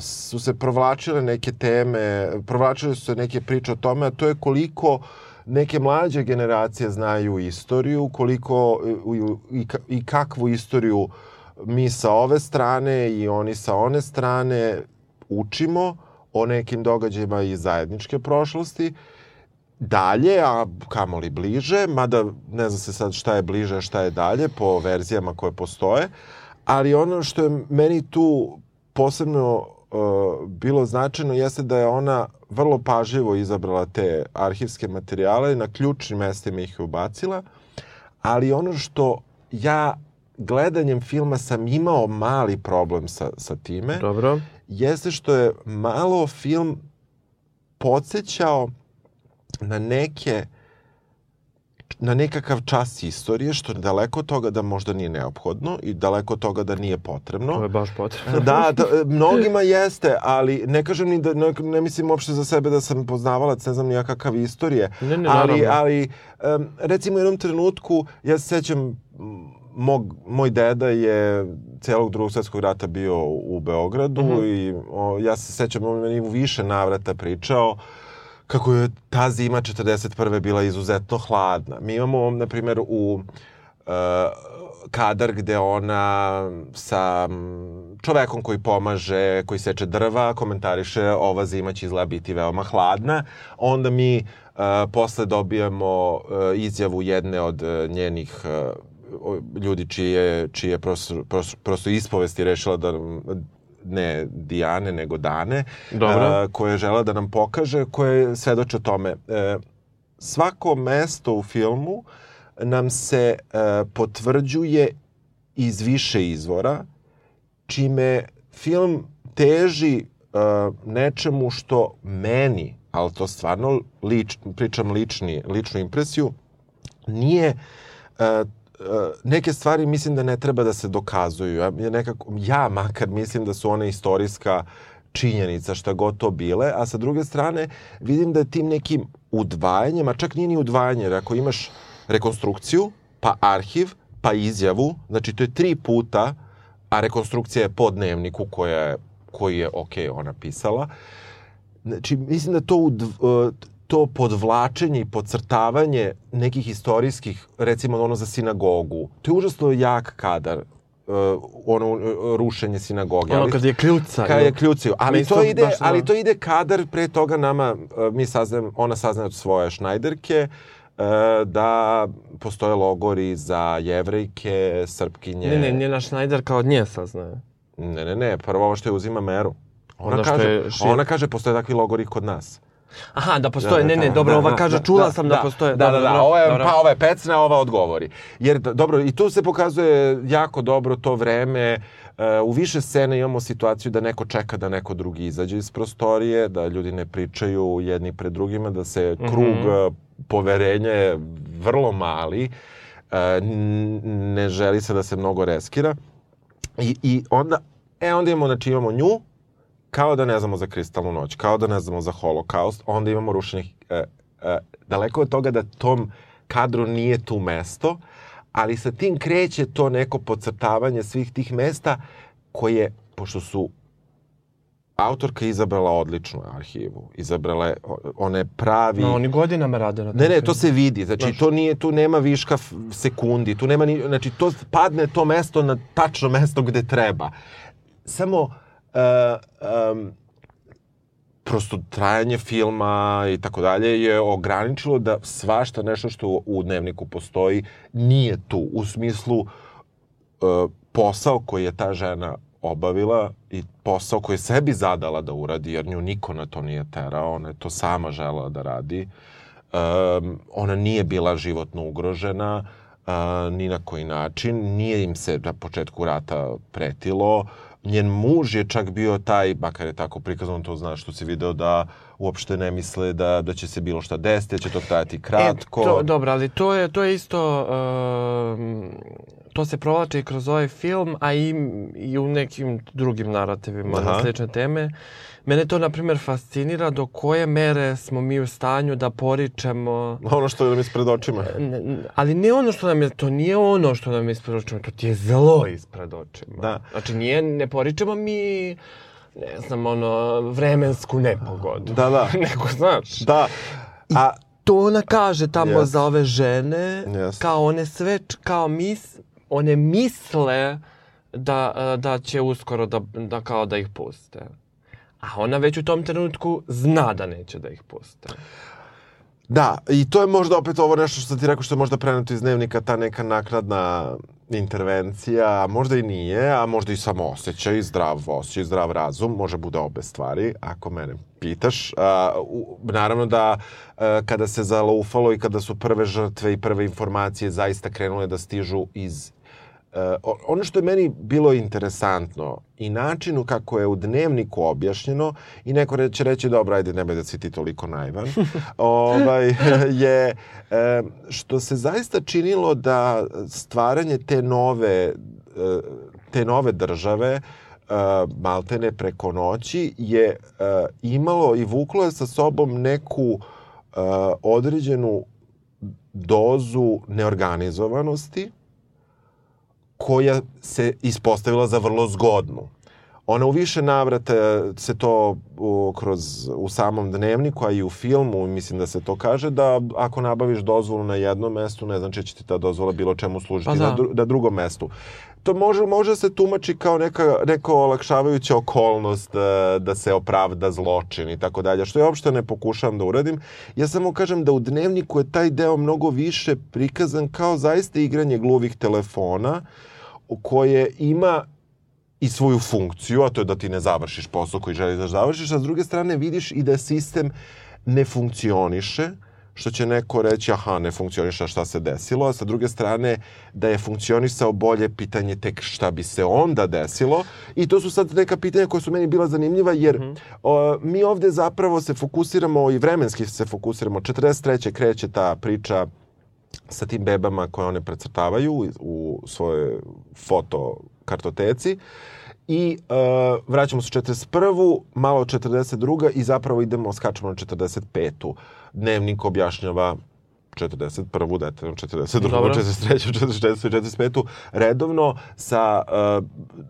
su se provlačile neke teme, provlačile su se neke priče o tome, a to je koliko neke mlađe generacije znaju istoriju, koliko uh, i, ka- i kakvu istoriju mi sa ove strane i oni sa one strane učimo o nekim događajima iz zajedničke prošlosti. Dalje, a kamoli bliže, mada ne zna se sad šta je bliže, šta je dalje po verzijama koje postoje, ali ono što je meni tu posebno uh, bilo značajno jeste da je ona vrlo pažljivo izabrala te arhivske materijale, na ključnim mestima ih je ubacila, ali ono što ja gledanjem filma sam imao mali problem sa, sa time, Dobro. jeste što je malo film podsjećao na neke na nekakav čas istorije, što je daleko od toga da možda nije neophodno i daleko od toga da nije potrebno. To je baš potrebno. Da, da, [laughs] mnogima jeste, ali ne kažem ni da, ne, ne mislim uopšte za sebe da sam poznavalac, ne znam ni ja kakav istorije, Ne, ne, ali, naravno. ali um, recimo u jednom trenutku, ja se sećam, mog, moj deda je celog drugog svetskog rata bio u Beogradu Mhm. i o, ja se sećam, on meni u više navrata pričao kako je ta zima 41. bila izuzetno hladna. Mi imamo, na primjer, u uh, kadar gde ona sa mm, čovekom koji pomaže, koji seče drva, komentariše ova zima će izgleda biti veoma hladna. Onda mi uh, posle dobijamo uh, izjavu jedne od uh, njenih uh, ljudi čije, čije prosto, prosto, prosto ispovesti rešila da ne Dijane, nego Dane, Dobro. a, koje je žela da nam pokaže, koje svedoče o tome. E, svako mesto u filmu nam se e, potvrđuje iz više izvora, čime film teži e, nečemu što meni, ali to stvarno lič, pričam lični, ličnu impresiju, nije e, e, neke stvari mislim da ne treba da se dokazuju. Ja, nekako, ja makar mislim da su one istorijska činjenica, šta god to bile, a sa druge strane vidim da je tim nekim udvajanjem, a čak nije ni udvajanje, jer ako imaš rekonstrukciju, pa arhiv, pa izjavu, znači to je tri puta, a rekonstrukcija je po dnevniku koja je, koji je, ok, ona pisala, Znači, mislim da to, udv, to podvlačenje i podcrtavanje nekih istorijskih, recimo ono za sinagogu, to je užasno jak kadar, uh, ono uh, rušenje sinagoge. Ono kad je kljuca. Kad je kljucio. Ali to, ide, baš, da. ali to ide kadar pre toga nama, uh, mi saznajem, ona saznaje od svoje šnajderke, uh, da postoje logori za jevrejke, srpkinje. Ne, ne, njena Schneider kao od nje saznaje. Ne, ne, ne, prvo ovo što je uzima meru. Ona, što kaže, je ona kaže, postoje takvi logori kod nas. Aha, da postoje, ne, ne, dobro, ova kaže, čula sam da, postoje. Da, da, da, dobro, ovo je, dobro. pa ova je pecna, ova odgovori. Jer, dobro, i tu se pokazuje jako dobro to vreme. E, u više scene imamo situaciju da neko čeka da neko drugi izađe iz prostorije, da ljudi ne pričaju jedni pred drugima, da se krug e, poverenja je vrlo mali. N- ne želi se da se mnogo reskira. I, i onda, e, onda imamo, znači imamo nju, kao da ne znamo za kristalnu noć, kao da ne znamo za holokaust, onda imamo rušenje, e, e, daleko od toga da tom kadru nije tu mesto, ali sa tim kreće to neko podcrtavanje svih tih mesta koje, pošto su autorka je izabrala odličnu arhivu, izabrala je, one pravi... No, oni godinama rade na Ne, ne, to se vidi. Znači, Znaš. to nije, tu nema viška sekundi, tu nema ni, znači, to padne to mesto na tačno mesto gde treba. Samo, uh, um, prosto trajanje filma i tako dalje je ograničilo da svašta nešto što u dnevniku postoji nije tu. U smislu uh, posao koji je ta žena obavila i posao koji je sebi zadala da uradi, jer nju niko na to nije terao, ona je to sama žela da radi. Um, ona nije bila životno ugrožena, uh, ni na koji način, nije im se na početku rata pretilo, njen muž je čak bio taj, makar je tako prikazano, to znaš što si video da uopšte ne misle da, da će se bilo šta desiti, da će to trajati kratko. E, to, dobro, ali to je, to je isto... Um, to se provlači i kroz ovaj film, a i, i u nekim drugim narativima Aha. na slične teme. Mene to, na primjer, fascinira do koje mere smo mi u stanju da poričemo Ono što nam je ispred očima. Ali ne ono što nam je, to nije ono što nam je ispred očima, to ti je zlo ispred očima. Da. Znači nije, ne poričemo mi, ne znam, ono, vremensku nepogodu. Da, da. [laughs] Nego, znaš, Da. A, to ona kaže tamo Jeste. za ove žene, Jeste. kao one sve, kao mis, one misle da, da će uskoro da, da kao da ih puste. A ona već u tom trenutku zna da neće da ih puste. Da, i to je možda opet ovo nešto što ti rekao što je možda preneto iz dnevnika, ta neka naknadna intervencija, možda i nije, a možda i samo osjećaj, zdrav osjećaj, zdrav razum, može bude obe stvari, ako mene pitaš. A, u, naravno da a, kada se zalaufalo i kada su prve žrtve i prve informacije zaista krenule da stižu iz Uh, ono što je meni bilo interesantno i načinu kako je u dnevniku objašnjeno i neko će reći dobro ajde nemoj da si ti toliko naivan. [laughs] Ovaj, je uh, što se zaista činilo da stvaranje te nove uh, te nove države uh, maltene preko noći je imalo i vuklo je sa sobom neku određenu dozu neorganizovanosti koja se ispostavila za vrlo zgodnu. Ona u više navrata se to u, kroz, u samom dnevniku, a i u filmu, mislim da se to kaže, da ako nabaviš dozvolu na jednom mestu, ne znači da će ti ta dozvola bilo čemu služiti Pa da. na, dru, na drugom mestu. To može, može se tumači kao neka, neko olakšavajuća okolnost da, da se opravda zločin i tako dalje, što ja uopšte ne pokušavam da uradim. Ja samo kažem da u dnevniku je taj deo mnogo više prikazan kao zaista igranje gluvih telefona, koje ima i svoju funkciju, a to je da ti ne završiš posao koji želiš da završiš, a s druge strane vidiš i da sistem ne funkcioniše, što će neko reći, aha, ne funkcioniše, a šta se desilo, a sa druge strane da je funkcionisao bolje pitanje tek šta bi se onda desilo. I to su sad neka pitanja koja su meni bila zanimljiva, jer mm -hmm. o, mi ovde zapravo se fokusiramo i vremenski se fokusiramo. 43. kreće ta priča sa tim bebama koje one precrtavaju u svoje foto kartoteci i uh, vraćamo se 41. malo 42. i zapravo idemo, skačemo na 45. Dnevnik objašnjava 41. detaljno 42. Dobro. 43. 44. 45. redovno sa uh,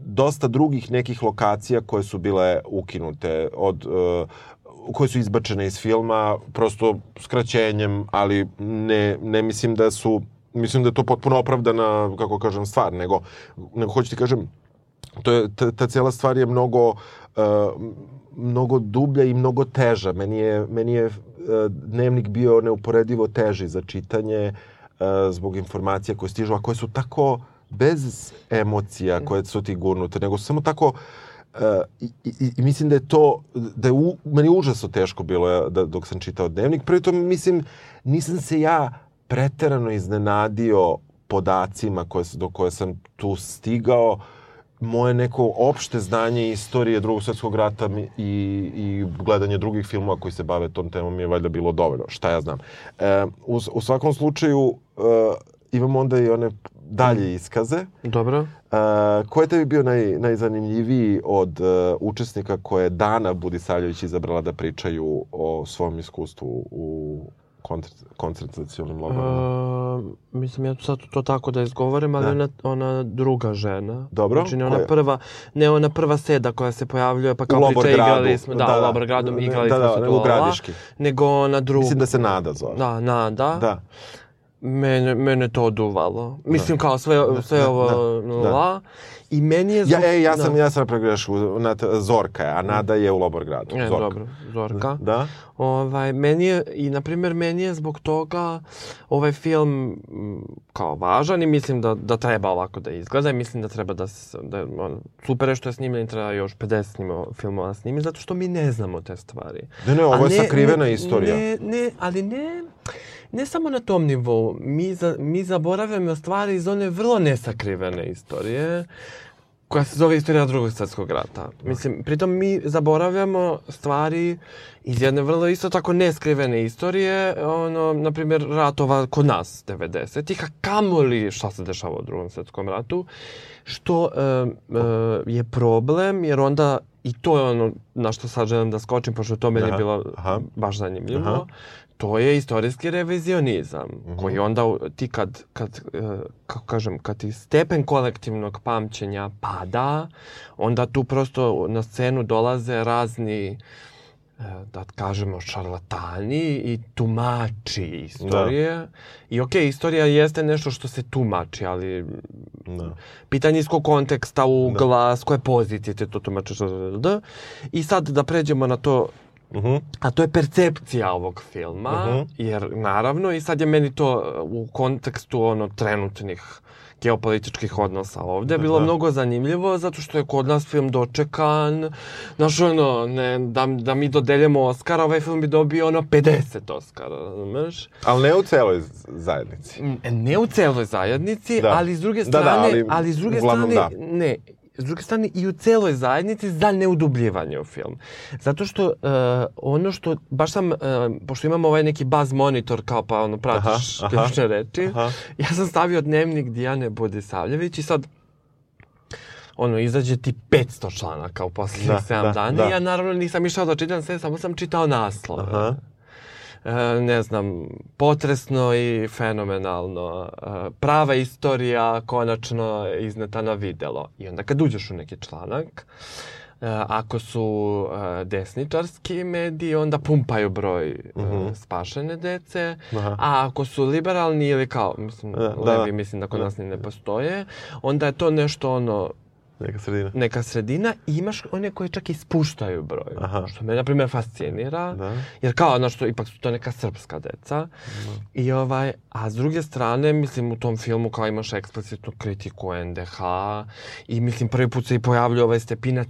dosta drugih nekih lokacija koje su bile ukinute od uh, koje su izbačene iz filma, prosto skraćenjem, ali ne, ne mislim da su, mislim da je to potpuno opravdana, kako kažem, stvar, nego, nego hoću ti kažem, to je, ta, ta cijela stvar je mnogo, uh, mnogo dublja i mnogo teža. Meni je, meni je dnevnik bio neuporedivo teži za čitanje uh, zbog informacija koje stižu, a koje su tako bez emocija koje su ti gurnute, nego samo tako Uh, i, i, i mislim da je to, da je u, meni užasno teško bilo da, dok sam čitao dnevnik. Pritom, mislim, nisam se ja preterano iznenadio podacima koje, do koje sam tu stigao. Moje neko opšte znanje istorije drugog svetskog rata i, i gledanje drugih filmova koji se bave tom temom je valjda bilo dovoljno. Šta ja znam. E, u, u svakom slučaju, uh, imamo onda i one dalje iskaze. Dobro. Uh, ko je tebi bio naj, najzanimljiviji od uh, učesnika koje je Dana Budisavljević izabrala da pričaju o svom iskustvu u koncentracijalnim logorima? Uh, mislim, ja sad to tako da izgovorim, ali da. ona, ona druga žena. Dobro. Znači, ne ona prva, ne ona prva seda koja se pojavljuje, pa kao priča igrali smo, da, da, u Loborgradu igrali da, smo da, se da, u Gradiški. Nego ona druga. Mislim da se Nada zove. Da, Nada. Da. Mene, mene to oduvalo. Mislim da. kao sve, sve da, ovo da, la. I meni je... Zbog... Ja, ej, ja sam, da. ja sam pregrešku. Zorka je, a Nada je u Loborgradu. E, Zorka. dobro, Zorka. Da. Ovaj, meni je, i na primjer, meni je zbog toga ovaj film kao važan i mislim da, da treba ovako da izgleda i mislim da treba da se, da, on, super je što je snimljen, treba još 50 snima, filmova snimi, zato što mi ne znamo te stvari. Ne, ne, ovo je ne, sakrivena ne, istorija. Ne, ne, ali ne, ne samo na tom nivou. Mi, za, mi zaboravljamo stvari iz one vrlo nesakrivene istorije koja se zove istorija drugog svetskog rata. Mislim, pritom mi zaboravljamo stvari iz jedne vrlo isto tako neskrivene istorije, ono, na primjer, ratova kod nas, 90-ih, a kamoli šta se dešava u drugom svetskom ratu, što e, e, je problem, jer onda i to je ono na što sad želim da skočim, pošto to meni je bilo aha. baš zanimljivo. Aha to je istorijski revizionizam, mm -hmm. koji onda ti kad, kad, e, kako kažem, kad ti stepen kolektivnog pamćenja pada, onda tu prosto na scenu dolaze razni e, da kažemo šarlatani i tumači istorije. Da. I okej, okay, istorija jeste nešto što se tumači, ali da. pitanje iz kog konteksta, ugla, da. s koje pozicije te to tumačiš. Da. I sad da pređemo na to Mhm. A to je percepcija ovog filma, Mhm. jer naravno i sad je meni to uh, u kontekstu ono trenutnih geopolitičkih odnosa ovde bilo Da. mnogo zanimljivo zato što je kod nas film dočekan znaš ono ne, da, da mi dodeljemo Oscara ovaj film bi dobio ono 50 Oscara razumeš Ali ne u celoj zajednici. Ne u celoj zajednici, Da. ali s druge Da, da, strane, ali s druge uglavnom strane, da. ne, s druge strane i u celoj zajednici za neudubljivanje u film. Zato što uh, ono što, baš sam, uh, pošto imam ovaj neki buzz monitor kao pa ono pratiš Aha, aha, ključne reči, aha. [laughs] ja sam stavio dnevnik Dijane Budisavljević i sad ono, izađe ti 500 članaka u poslednjih Da, 7 da, dana da. i ja naravno nisam išao da čitam sve, samo sam čitao naslove Aha. E, ne znam, potresno i fenomenalno. E, prava istorija konačno izneta na videlo. I onda kad uđeš u neki članak, e, ako su desničarski mediji, onda pumpaju broj e, spašene dece, Mhm. Aha. a ako su liberalni ili kao, mislim, Da, da. levi, mislim da kod nas ni ne postoje, onda je to nešto ono, Neka sredina. neka sredina i imaš one koji čak i spuštaju broj. Aha. Što me, na primjer, fascinira. Da. Jer kao, znaš, to, ipak su to neka srpska deca. I ovaj, a s druge strane, mislim, u tom filmu kao imaš eksplicitnu kritiku NDH i mislim, prvi put se i pojavljuje ovaj Stepinac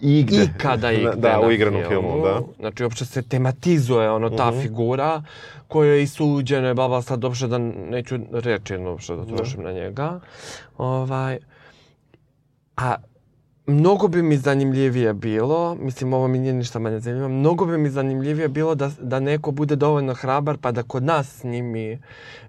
Igde. ikada [laughs] igde Da, na u igranom filmu, da. Znači, uopšte se tematizuje ono, ta Mhm. figura koja je i suđena, bla, bla, sad uopšte da neću reći uopšte da trošim na njega. Ovaj, a mnogo bi mi zanimljivije bilo, mislim ovo mi nije ništa manje zanimljivo, mnogo bi mi zanimljivije bilo da, da neko bude dovoljno hrabar pa da kod nas snimi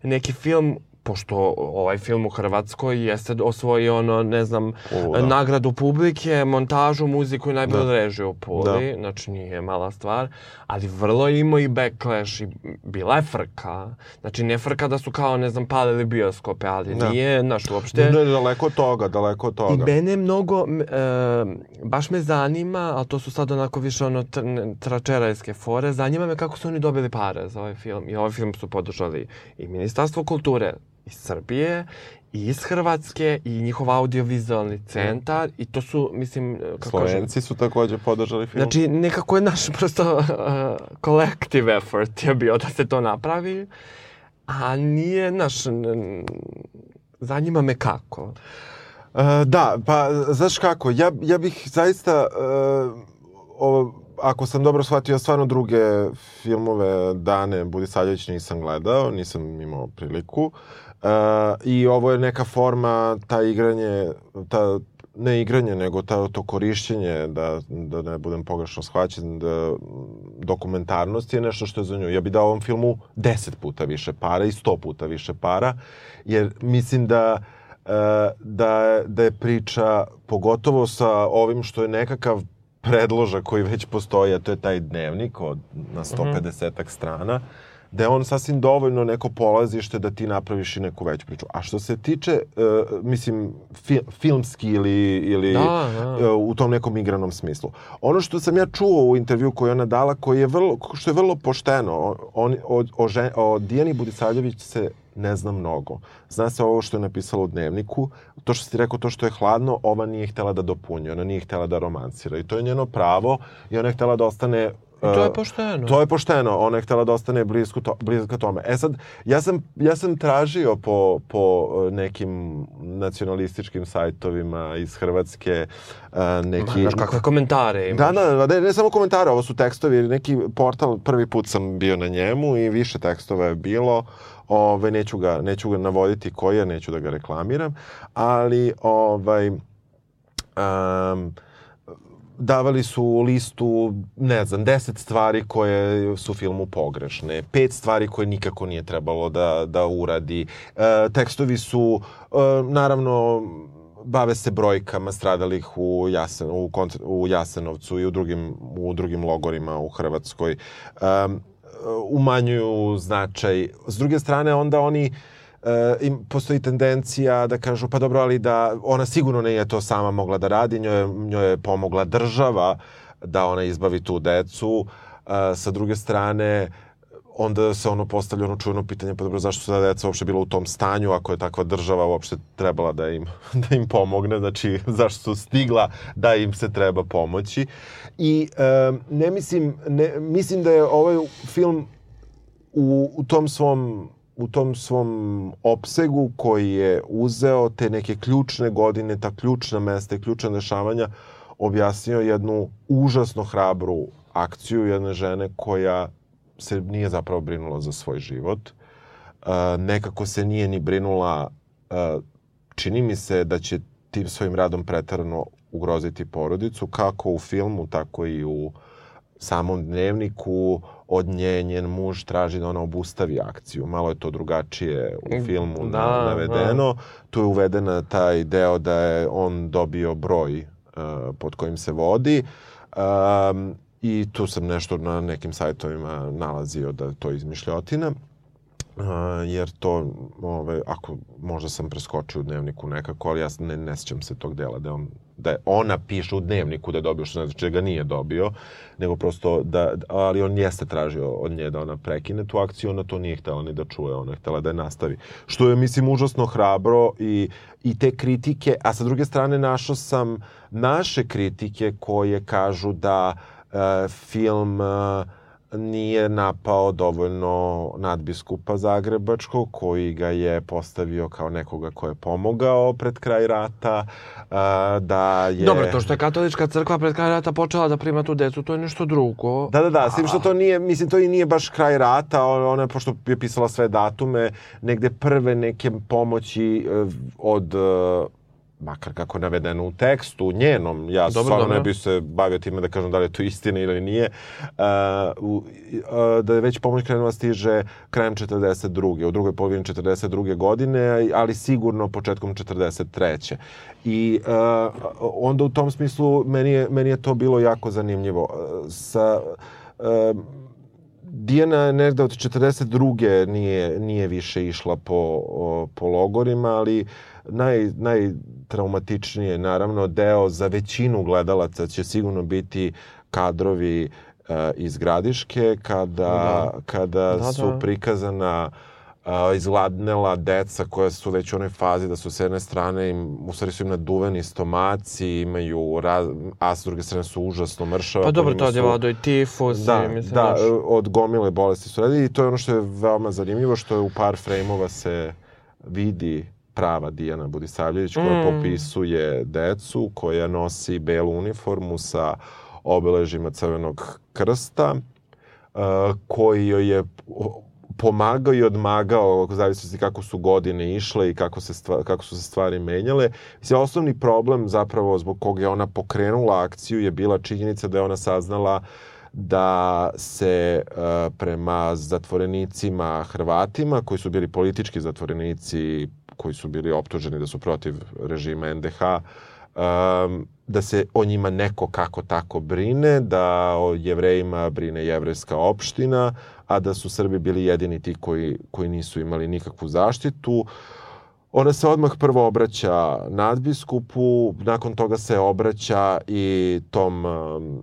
neki film pošto ovaj film u Hrvatskoj jeste osvojio ono, ne znam, O, da. nagradu publike, montažu, muziku i najbolju Da. režiju u Puli, znači nije mala stvar, ali vrlo je imao i backlash i bila je frka. Znači ne frka da su kao, ne znam, palili bioskope, ali Da. nije, znaš, uopšte... Ne, daleko od toga, daleko od I toga. mene mnogo, e, baš me zanima, ali to su sad onako više ono tr, tračerajske fore, zanima me kako su oni dobili pare za ovaj film. I ovaj film su podržali i Ministarstvo kulture iz Srbije, i iz Hrvatske, i njihov audiovizualni centar, i to su, mislim, kako kažem, Slovenci su takođe podržali film. Znači, nekako je naš prosto uh, collective effort je bio da se to napravi, a nije naš... Zanima me kako. E, da, pa znaš kako, ja, ja bih zaista, e, ovo, ako sam dobro shvatio, stvarno druge filmove Dane Budisavljević nisam gledao, nisam imao priliku. E, I ovo je neka forma, ta igranje, ta, ne igranje, nego ta, to korišćenje, da, da ne budem pogrešno shvaćen, da dokumentarnost je nešto što je za nju. Ja bih dao ovom filmu deset puta više para i sto puta više para, jer mislim da da, da je priča, pogotovo sa ovim što je nekakav predložak koji već postoji, a to je taj dnevnik od, na 150 strana, da je on sasvim dovoljno neko polazište da ti napraviš i neku veću priču. A što se tiče, e, mislim, fi, filmski ili, ili Da, da. e, u tom nekom igranom smislu. Ono što sam ja čuo u intervju koji je ona dala, koji je vrlo, što je vrlo pošteno, on, o, o, žen, o Dijani Budisavljević se ne zna mnogo. Zna se ovo što je napisala u dnevniku, to što si rekao, to što je hladno, ova nije htela da dopunjuje, ona nije htela da romansira. I to je njeno pravo i ona je htela da ostane I to je e, pošteno. To je pošteno, ona je htela da ostane blisko, to, blisko tome. E sad, ja sam, ja sam tražio po, po e, nekim nacionalističkim sajtovima iz Hrvatske e, neki... Znaš kakve komentare imaš. Da, da, da, ne, ne samo komentare, ovo su tekstovi, neki portal, prvi put sam bio na njemu i više tekstova je bilo, Ove, neću, ga, neću ga navoditi koji neću da ga reklamiram, ali ovaj, um, davali su listu, ne znam, deset stvari koje su filmu pogrešne, pet stvari koje nikako nije trebalo da, da uradi. E, tekstovi su, e, naravno, bave se brojkama stradalih u, Jasen, u, koncert, u Jasenovcu i u drugim, u drugim logorima u Hrvatskoj. Um, umanjuju značaj. S druge strane, onda oni e, im postoji tendencija da kažu pa dobro, ali da ona sigurno nije to sama mogla da radi, njoj, njoj je pomogla država da ona izbavi tu decu. E, sa druge strane, onda se ono postavlja ono čujeno pitanje, pa dobro, zašto su ta deca uopšte bila u tom stanju, ako je takva država uopšte trebala da im, [laughs] da im pomogne, znači zašto su stigla da im se treba pomoći. I e, ne mislim, ne, mislim da je ovaj film u, u tom svom u tom svom opsegu koji je uzeo te neke ključne godine, ta ključna mesta i ključna dešavanja, objasnio jednu užasno hrabru akciju jedne žene koja se nije zapravo brinula za svoj život. Uh, nekako se nije ni brinula, uh, čini mi se da će tim svojim radom pretarano ugroziti porodicu, kako u filmu, tako i u samom dnevniku od nje njen muž traži da ona obustavi akciju. Malo je to drugačije u filmu da, na, navedeno. Da. Tu je uvedena taj deo da je on dobio broj uh, pod kojim se vodi. Um, I tu sam nešto na nekim sajtovima nalazio da to izmišljotina. Uh, jer to, ove, ako možda sam preskočio u dnevniku nekako, ali ja ne, ne sjećam se tog dela da on da ona piše u dnevniku da je dobio, što ne znači da ga nije dobio, nego prosto da, ali on jeste tražio od nje da ona prekine tu akciju, ona to nije htela ni da čuje, ona je htela da je nastavi. Što je, mislim, užasno hrabro i, i te kritike, a sa druge strane našao sam naše kritike koje kažu da uh, film uh, nije napao dovoljno nadbiskupa Zagrebačkog, koji ga je postavio kao nekoga ko je pomogao pred kraj rata, da je... Dobro, to što je katolička crkva pred kraj rata počela da prima tu decu, to je nešto drugo. Da, da, da, s tim što to nije, mislim, to i nije baš kraj rata, ona, pošto je pisala sve datume, negde prve neke pomoći e, od makar kako navedeno u tekstu, njenom, ja dobro, stvarno dobro. ne bih se bavio time da kažem da li je to istina ili nije, uh, uh, da je već pomoć krenula stiže krajem 42. u drugoj polovini 42. godine, ali sigurno početkom 43. I uh, onda u tom smislu meni je, meni je to bilo jako zanimljivo. Uh, sa, uh, Dijana je negde od 42. nije, nije više išla po, po logorima, ali naj, najtraumatičnije, naravno, deo za većinu gledalaca će sigurno biti kadrovi uh, iz Gradiške, kada, da. kada da, su da. prikazana uh, izgladnela deca koja su već u onoj fazi da su s jedne strane im, u stvari su im naduveni stomaci, imaju, raz, a s druge strane su užasno mršava. Pa dobro, to je vado i tifus da, i mislim da, daš... od gomile bolesti su radili i to je ono što je veoma zanimljivo, što je u par frejmova se vidi prava Dijana Budisavljević koja mm. popisuje decu, koja nosi belu uniformu sa obeležima Crvenog krsta, uh, koji joj je pomagao i odmagao, ako zavisnosti kako su godine išle i kako, se stva, kako su se stvari menjale. Mislim, osnovni problem zapravo zbog koga je ona pokrenula akciju je bila činjenica da je ona saznala da se uh, prema zatvorenicima Hrvatima, koji su bili politički zatvorenici koji su bili optuženi da su protiv režima NDH, um, da se o njima neko kako tako brine, da o jevrejima brine jevrejska opština, a da su Srbi bili jedini ti koji, koji nisu imali nikakvu zaštitu. Ona se odmah prvo obraća nadbiskupu, nakon toga se obraća i tom um,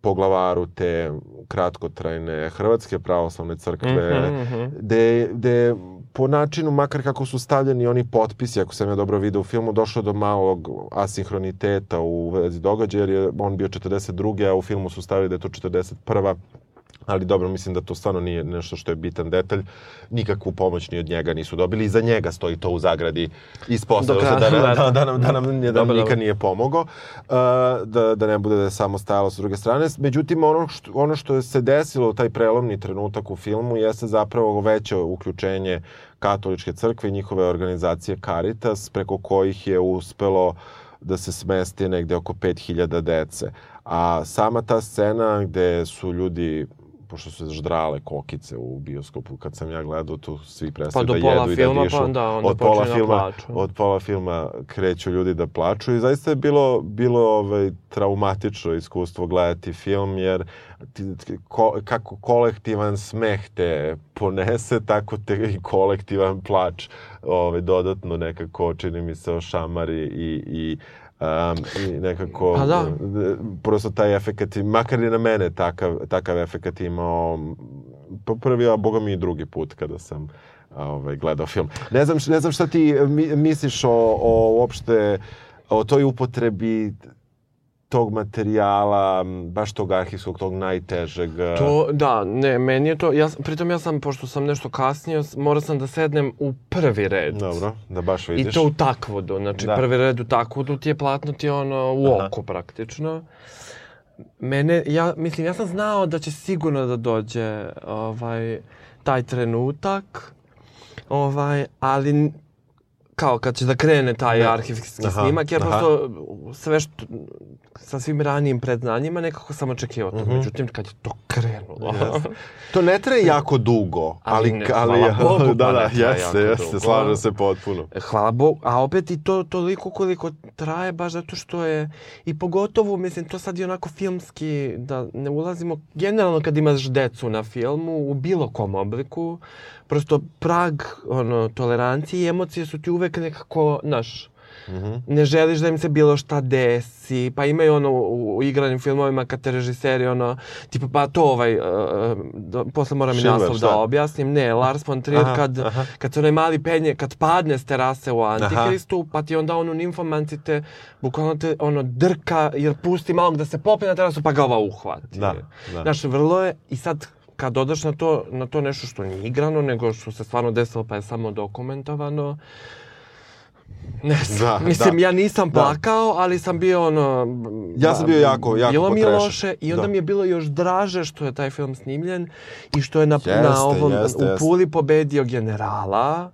poglavaru te kratkotrajne Hrvatske pravoslavne crkve, mm -hmm. gde, gde po načinu, makar kako su stavljeni oni potpisi, ako sam ja dobro video u filmu, došlo do malog asinhroniteta u vezi događaja, jer je on bio 42. a u filmu su stavili da je to 41 ali dobro, mislim da to stvarno nije nešto što je bitan detalj. Nikakvu pomoć ni od njega nisu dobili i za njega stoji to u zagradi ispostavilo se da, da, da, da, nam, da nam da dobro, nikad nije pomogao, uh, da, da ne bude da je samo stajalo sa druge strane. Međutim, ono što, ono što se desilo u taj prelomni trenutak u filmu jeste zapravo veće uključenje katoličke crkve i njihove organizacije Caritas, preko kojih je uspelo da se smesti negde oko 5000 dece. A sama ta scena gde su ljudi pošto su ždrale kokice u bioskopu, kad sam ja gledao, tu svi prestaju pa da jedu i da dišu. Pa da, onda od pola da filma. Od pola filma kreću ljudi da plaču i zaista je bilo, bilo ovaj, traumatično iskustvo gledati film, jer ti, ko, kako kolektivan smeh te ponese, tako te i kolektivan plač ovaj, dodatno nekako, čini mi se, ošamari i, i Um, I nekako, pa da. prosto taj efekat, makar i na mene takav, takav efekat imao po prvi, a boga mi i drugi put kada sam ovaj, gledao film. Ne znam, ne znam šta ti mi, misliš o, o uopšte o toj upotrebi tog materijala, baš tog arhivskog, tog najtežeg. To, da, ne, meni je to, ja, pritom ja sam, pošto sam nešto kasnije, morao sam da sednem u prvi red. Dobro, da baš vidiš. I to u takvodu, znači da. prvi red u takvodu ti je platno ti ono u Aha. oko praktično. Mene, ja, mislim, ja sam znao da će sigurno da dođe ovaj, taj trenutak, ovaj, ali kao kad će da krene taj da. arhivski aha, snimak, jer aha. prosto sve što, sa svim ranijim predznanjima nekako sam očekivao to. Mm -hmm. Međutim, kad je to krenulo... Yes. [laughs] To ne traje jako dugo, ali... ali, ne, ali hvala Bogu, [laughs] da, pa da, jeste, jeste, slažem se potpuno. Hvala Bogu, a opet i to toliko koliko traje, baš zato što je... I pogotovo, mislim, to sad je onako filmski, da ne ulazimo... Generalno kad imaš decu na filmu, u bilo kom obliku, prosto prag ono, tolerancije i emocije su ti uvek nekako, naš, Mm -hmm. Ne želiš da im se bilo šta desi, pa imaju ono u, u igranim filmovima kad te režiseri ono, tipa pa to ovaj, uh, da, posle moram i naslov da objasnim, ne, Lars von Trier aha, kad, aha. kad se onaj mali penje, kad padne s terase u Antikristu, aha. pa ti onda ono ninfomanci te, bukvalno te ono drka jer pusti malog da se popne na terasu pa ga ova uhvati. Da, da. Znaš, vrlo je, i sad kad dodaš na to, na to nešto što nije igrano, nego što se stvarno desilo pa je samo dokumentovano, Ne [laughs] znam, da, mislim, da. ja nisam da. plakao, da. ali sam bio ono... Ja sam bio jako, jako Bilo mi je loše i onda da. mi je bilo još draže što je taj film snimljen i što je na, jeste, na ovom, jeste, u Puli pobedio generala,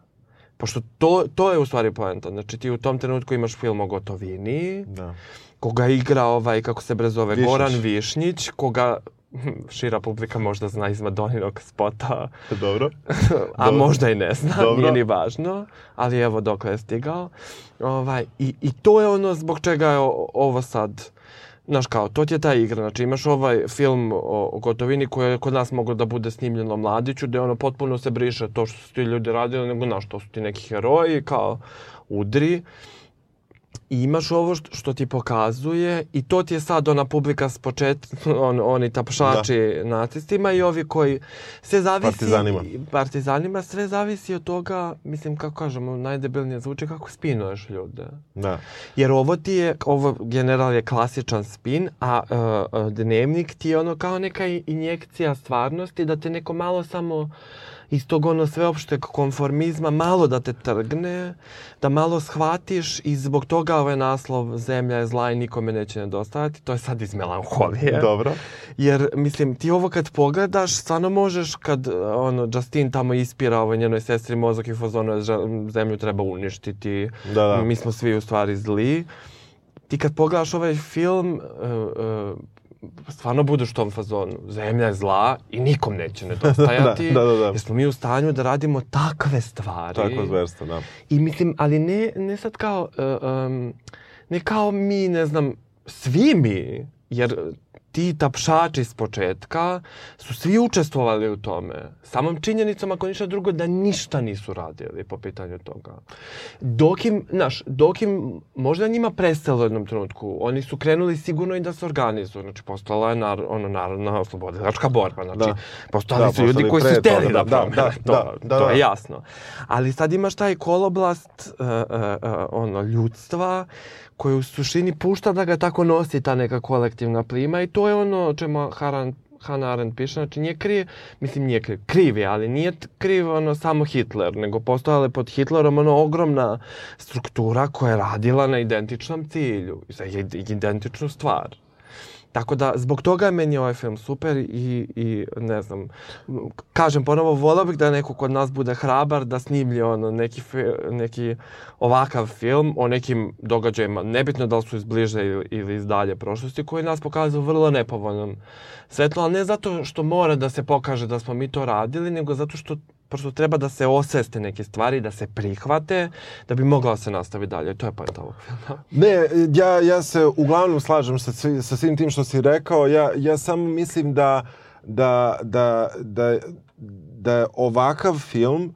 pošto to, to je u stvari poenta. Znači ti u tom trenutku imaš film o gotovini, da. koga igra ovaj, kako se bre zove. Goran Višnjić, koga [laughs] šira publika možda zna iz Madoninog spota. Dobro. [laughs] A Dobro. možda i ne zna, Dobro. nije ni važno. Ali evo dok je stigao. Ovaj, i, I to je ono zbog čega je ovo sad... Znaš kao, to ti je ta igra. Znači imaš ovaj film o, o gotovini koji je kod nas moglo da bude snimljeno mladiću, gde ono potpuno se briše to što su ti ljudi radili, nego znaš, to su ti neki heroji, kao udri. I imaš ovo što, što ti pokazuje i to ti je sad ona publika s početka, [laughs] on, oni tapšači da. nacistima i ovi koji sve zavisi... Partizanima. Partizanima, sve zavisi od toga, mislim, kako kažemo, najdebilnije zvuči kako spinuješ ljude. Da. Jer ovo ti je, ovo general je klasičan spin, a uh, dnevnik ti je ono kao neka injekcija stvarnosti da te neko malo samo iz tog ono sveopšteg konformizma malo da te trgne, da malo shvatiš i zbog toga ovaj naslov Zemlja je zla i nikome neće nedostajati, to je sad iz melanholije. Dobro. Jer, mislim, ti ovo kad pogledaš, stvarno možeš kad ono, Justin tamo ispira ovoj njenoj sestri mozak i fazonu zemlju treba uništiti, da, da. mi smo svi u stvari zli. Ti kad pogledaš ovaj film, uh, uh, stvarno budeš u tom fazonu. Zemlja je zla i nikom neće nedostajati. [laughs] da, da, da, da. Jer smo mi u stanju da radimo takve stvari. Takvo zverstvo, da. I mislim, ali ne, ne sad kao, uh, um, ne kao mi, ne znam, svi mi, jer ti tapšači s početka su svi učestvovali u tome. Samom činjenicom, ako ništa drugo, da ništa nisu radili po pitanju toga. Dok im, znaš, dok im možda njima prestalo u jednom trenutku, oni su krenuli sigurno i da se organizuju. Znači, postala je nar, ono, narodna oslobodilačka borba. Znači, da. postali da, su ljudi koji su hteli da, da, da, da, to, da, da, to je jasno. Ali sad imaš taj koloblast uh, uh, uh, ono, ljudstva koji u suštini pušta da ga tako nosi ta neka kolektivna plima i to je ono čemu Haran Hannah Arendt piše, znači nije kriv, mislim nije kriv, kriv je, ali nije kriv ono samo Hitler, nego postojala je pod Hitlerom ono ogromna struktura koja je radila na identičnom cilju, za identičnu stvar. Tako da, zbog toga je meni ovaj film super i, i ne znam, kažem ponovo, volao bih da neko kod nas bude hrabar da snimlje ono, neki, neki ovakav film o nekim događajima, nebitno da li su iz bliže ili, ili iz dalje prošlosti, koji nas pokazuju vrlo nepovoljnom svetlo, ali ne zato što mora da se pokaže da smo mi to radili, nego zato što prosto treba da se osveste neke stvari, da se prihvate, da bi mogla da se nastavi dalje. To je pa ovog filma. Ne, ja, ja se uglavnom slažem sa, sa svim tim što si rekao. Ja, ja samo mislim da, da, da, da, da je ovakav film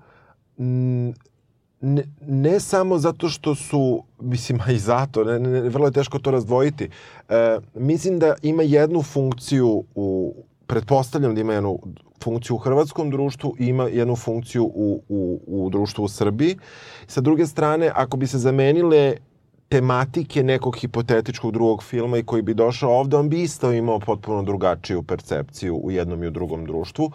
ne, ne samo zato što su, mislim, a i zato, ne, ne, vrlo je teško to razdvojiti. E, mislim da ima jednu funkciju u, pretpostavljam da ima jednu funkciju u hrvatskom društvu i ima jednu funkciju u, u, u društvu u Srbiji. Sa druge strane, ako bi se zamenile tematike nekog hipotetičkog drugog filma i koji bi došao ovde, on bi isto imao potpuno drugačiju percepciju u jednom i u drugom društvu.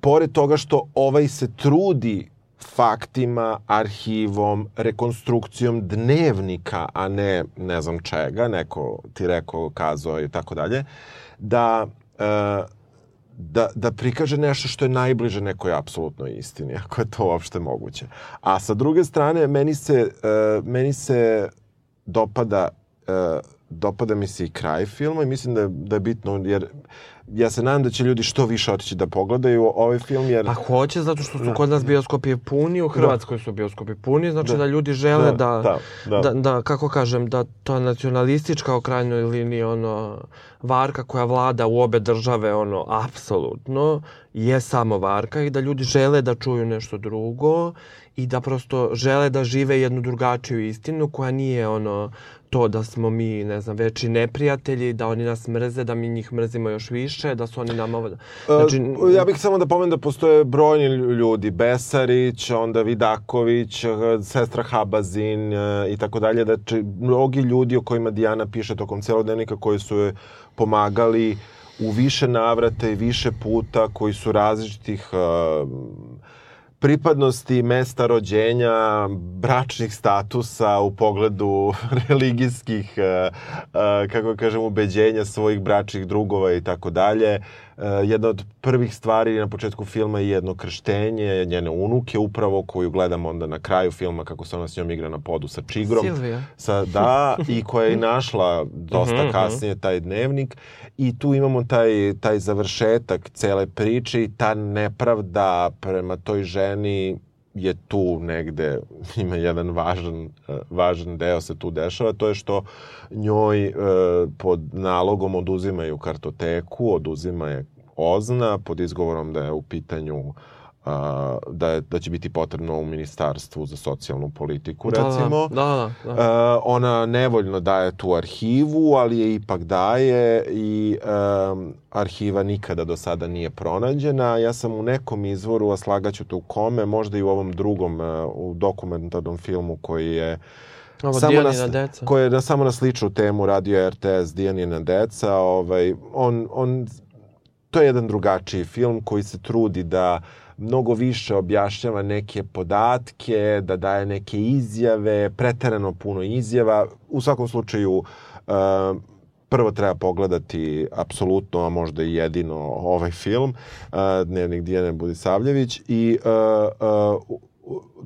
Pored toga što ovaj se trudi faktima, arhivom, rekonstrukcijom dnevnika, a ne ne znam čega, neko ti rekao, kazao i tako dalje, da e, da, da prikaže nešto što je najbliže nekoj apsolutnoj istini, ako je to uopšte moguće. A sa druge strane, meni se, uh, meni se dopada uh, dopada mi se i kraj filma i mislim da da je bitno, jer ja se nadam da će ljudi što više otići da pogledaju ovaj film, jer... Pa hoće, zato što su kod nas bioskopi puni, u Hrvatskoj su bioskopi puni, znači da, da ljudi žele da, da, da, da, da, kako kažem, da ta nacionalistička u krajnjoj liniji, ono, varka koja vlada u obe države, ono, apsolutno, je samo varka i da ljudi žele da čuju nešto drugo i da prosto žele da žive jednu drugačiju istinu koja nije ono to da smo mi, ne znam, veći neprijatelji, da oni nas mrze, da mi njih mrzimo još više, da su oni nam ovo... Znači... Uh, ja bih samo da pomenem da postoje brojni ljudi, Besarić, onda Vidaković, sestra Habazin uh, i tako dalje, da če, mnogi ljudi o kojima Dijana piše tokom celog dnevnika koji su je pomagali u više navrata i više puta, koji su različitih uh, pripadnosti mesta rođenja, bračnih statusa u pogledu [laughs] religijskih, e, e, kako kažem, ubeđenja svojih bračnih drugova i tako dalje. Eh, jedna od prvih stvari na početku filma je jedno krštenje njene unuke upravo koju gledamo onda na kraju filma kako se ona s njom igra na podu sa čigrom. Silvija. Sa, da, i koja je našla dosta mhm, mhm. kasnije taj dnevnik i tu imamo taj, taj završetak cele priče i ta nepravda prema toj ženi je tu negde, [laughs] ima jedan važan, važan deo se tu dešava, to je što njoj e, pod nalogom oduzimaju kartoteku, oduzima je ozna pod izgovorom da je u pitanju a, da, je, da će biti potrebno u ministarstvu za socijalnu politiku, da, da, recimo. Da, da, da. A, ona nevoljno daje tu arhivu, ali je ipak daje i a, arhiva nikada do sada nije pronađena. Ja sam u nekom izvoru, a slagaću to u kome, možda i u ovom drugom, a, u dokumentarnom filmu koji je Ovo samo Dijanina deca. Koje je na, samo na sličnu temu radio RTS Dijanina deca. Ovaj, on, on, to je jedan drugačiji film koji se trudi da uh, mnogo više objašnjava neke podatke, da daje neke izjave, preterano puno izjava. U svakom slučaju, uh, prvo treba pogledati apsolutno, a možda i jedino ovaj film, uh, Dnevnik Dijane Budisavljević i uh,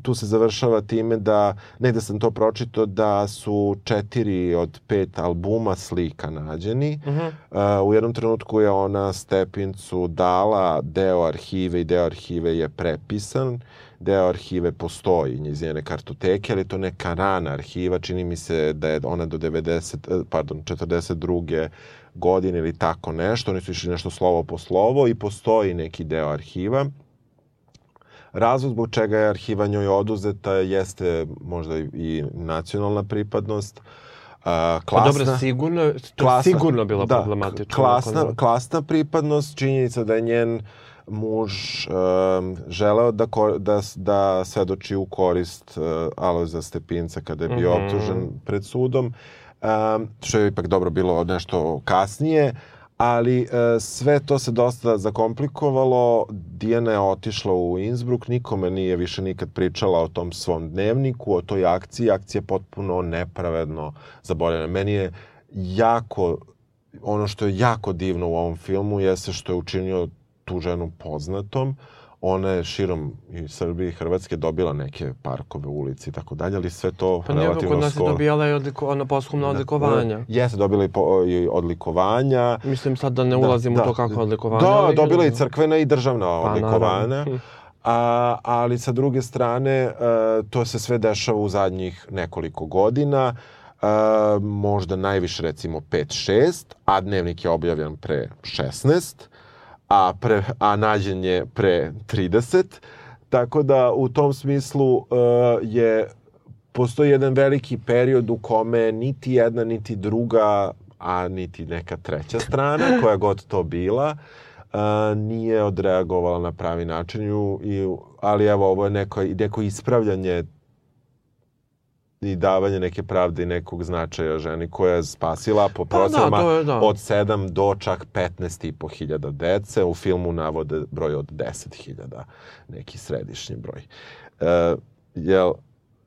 tu se završava time da, negde sam to pročito, da su četiri od pet albuma slika nađeni. Uh -huh. uh, u jednom trenutku je ona Stepincu dala deo arhive i deo arhive je prepisan. Deo arhive postoji iz njene kartoteke, ali to neka rana arhiva. Čini mi se da je ona do 90, pardon, 42 godine ili tako nešto. Oni su išli nešto slovo po slovo i postoji neki deo arhiva. Razlog zbog čega je arhiva njoj oduzeta jeste možda i nacionalna pripadnost. Uh, klasna, pa dobro, sigurno, to klasna, sigurno bila da, problematična. Klasna, klasna pripadnost, činjenica da je njen muž um, želeo da, da, da svedoči u korist uh, Alojza Stepinca kada je bio mm -hmm. optužen pred sudom, um, što je ipak dobro bilo nešto kasnije ali e, sve to se dosta zakomplikovalo. Dijana je otišla u Innsbruck, nikome nije više nikad pričala o tom svom dnevniku, o toj akciji. Akcija je potpuno nepravedno zaboravljena. Meni je jako, ono što je jako divno u ovom filmu jeste što je učinio tu ženu poznatom ona je širom i Srbije i Hrvatske dobila neke parkove, ulici i tako dalje, ali sve to pa relativno skoro. Pa kod nas je dobijala i odliko, ono poskumna da, odlikovanja. Da, jeste, dobila i, po, i odlikovanja. Mislim sad da ne da, ulazim da, u to kako odlikovanja. Da, ali, dobila i crkvena i državna pa, odlikovanja. [laughs] A, ali sa druge strane, uh, to se sve dešava u zadnjih nekoliko godina. Uh, možda najviše recimo 5-6, a dnevnik je objavljan pre 16 a, pre, a nađen je pre 30. Tako da u tom smislu uh, je postoji jedan veliki period u kome niti jedna niti druga, a niti neka treća strana, [laughs] koja god to bila, a, nije odreagovala na pravi način, i, i, ali evo ovo je neko, neko ispravljanje i davanje neke pravde i nekog značaja ženi koja je spasila po da, procenama to je da. od 7 do čak 15,5 hiljada dece. U filmu navode broj od 10 hiljada, neki središnji broj. E, jel,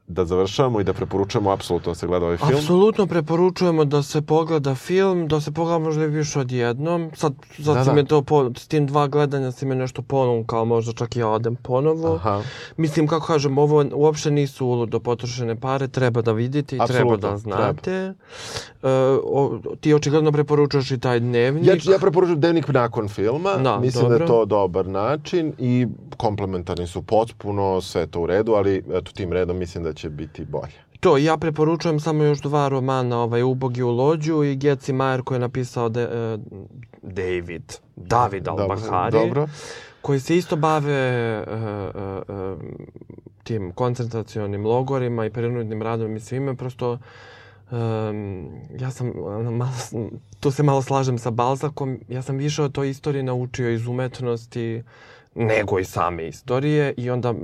da završavamo i da preporučujemo apsolutno da se gleda ovaj film? Apsolutno preporučujemo da se pogleda film, da se pogleda možda i više od jednom. Sad, sad Da, si da. me to, po, s tim dva gledanja si me nešto ponukao, možda čak i ja odem ponovo. Aha. Mislim, kako kažem, ovo uopšte nisu uludo potrošene pare, treba da vidite i treba da znate. E, o, ti očigledno preporučuješ i taj dnevnik. Ja, ja preporučujem dnevnik nakon filma. Da, Mislim da je dobro. to dobar način i komplementarni su potpuno, sve to u redu, ali eto tim redom mislim da će biti bolje. To, ja preporučujem samo još dva romana, ovaj Ubogi u lođu i Geci Majer koji je napisao de, e, David, David Al-Bahari. Dobro. koji se isto bave e, e, e, tim koncentracionim logorima i prinudnim radom i svime, prosto um, ja sam, malo, tu se malo slažem sa Balzakom, ja sam više o toj istoriji naučio iz umetnosti nego i same istorije i onda e,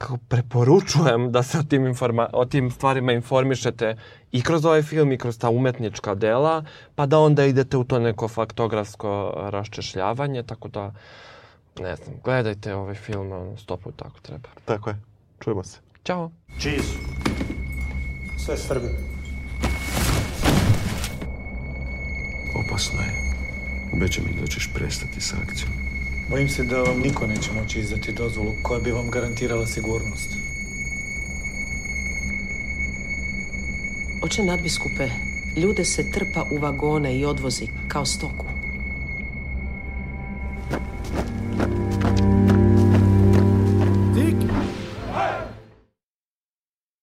kako preporučujem da se o tim, informa o tim stvarima informišete i kroz ovaj film i kroz ta umetnička dela, pa da onda idete u to neko faktografsko raščešljavanje, tako da ne znam, gledajte ovaj film ono, sto puta ako treba. Tako je. Čujemo se. Ćao! Čiji su? Sve Srbi. Opasno je. Obećaj mi da ćeš prestati s akcijom. Bojim se da vam niko neće moći izdati dozvolu koja bi vam garantirala sigurnost. Oče nadbiskupe, ljude se trpa u vagone i odvozi kao stoku.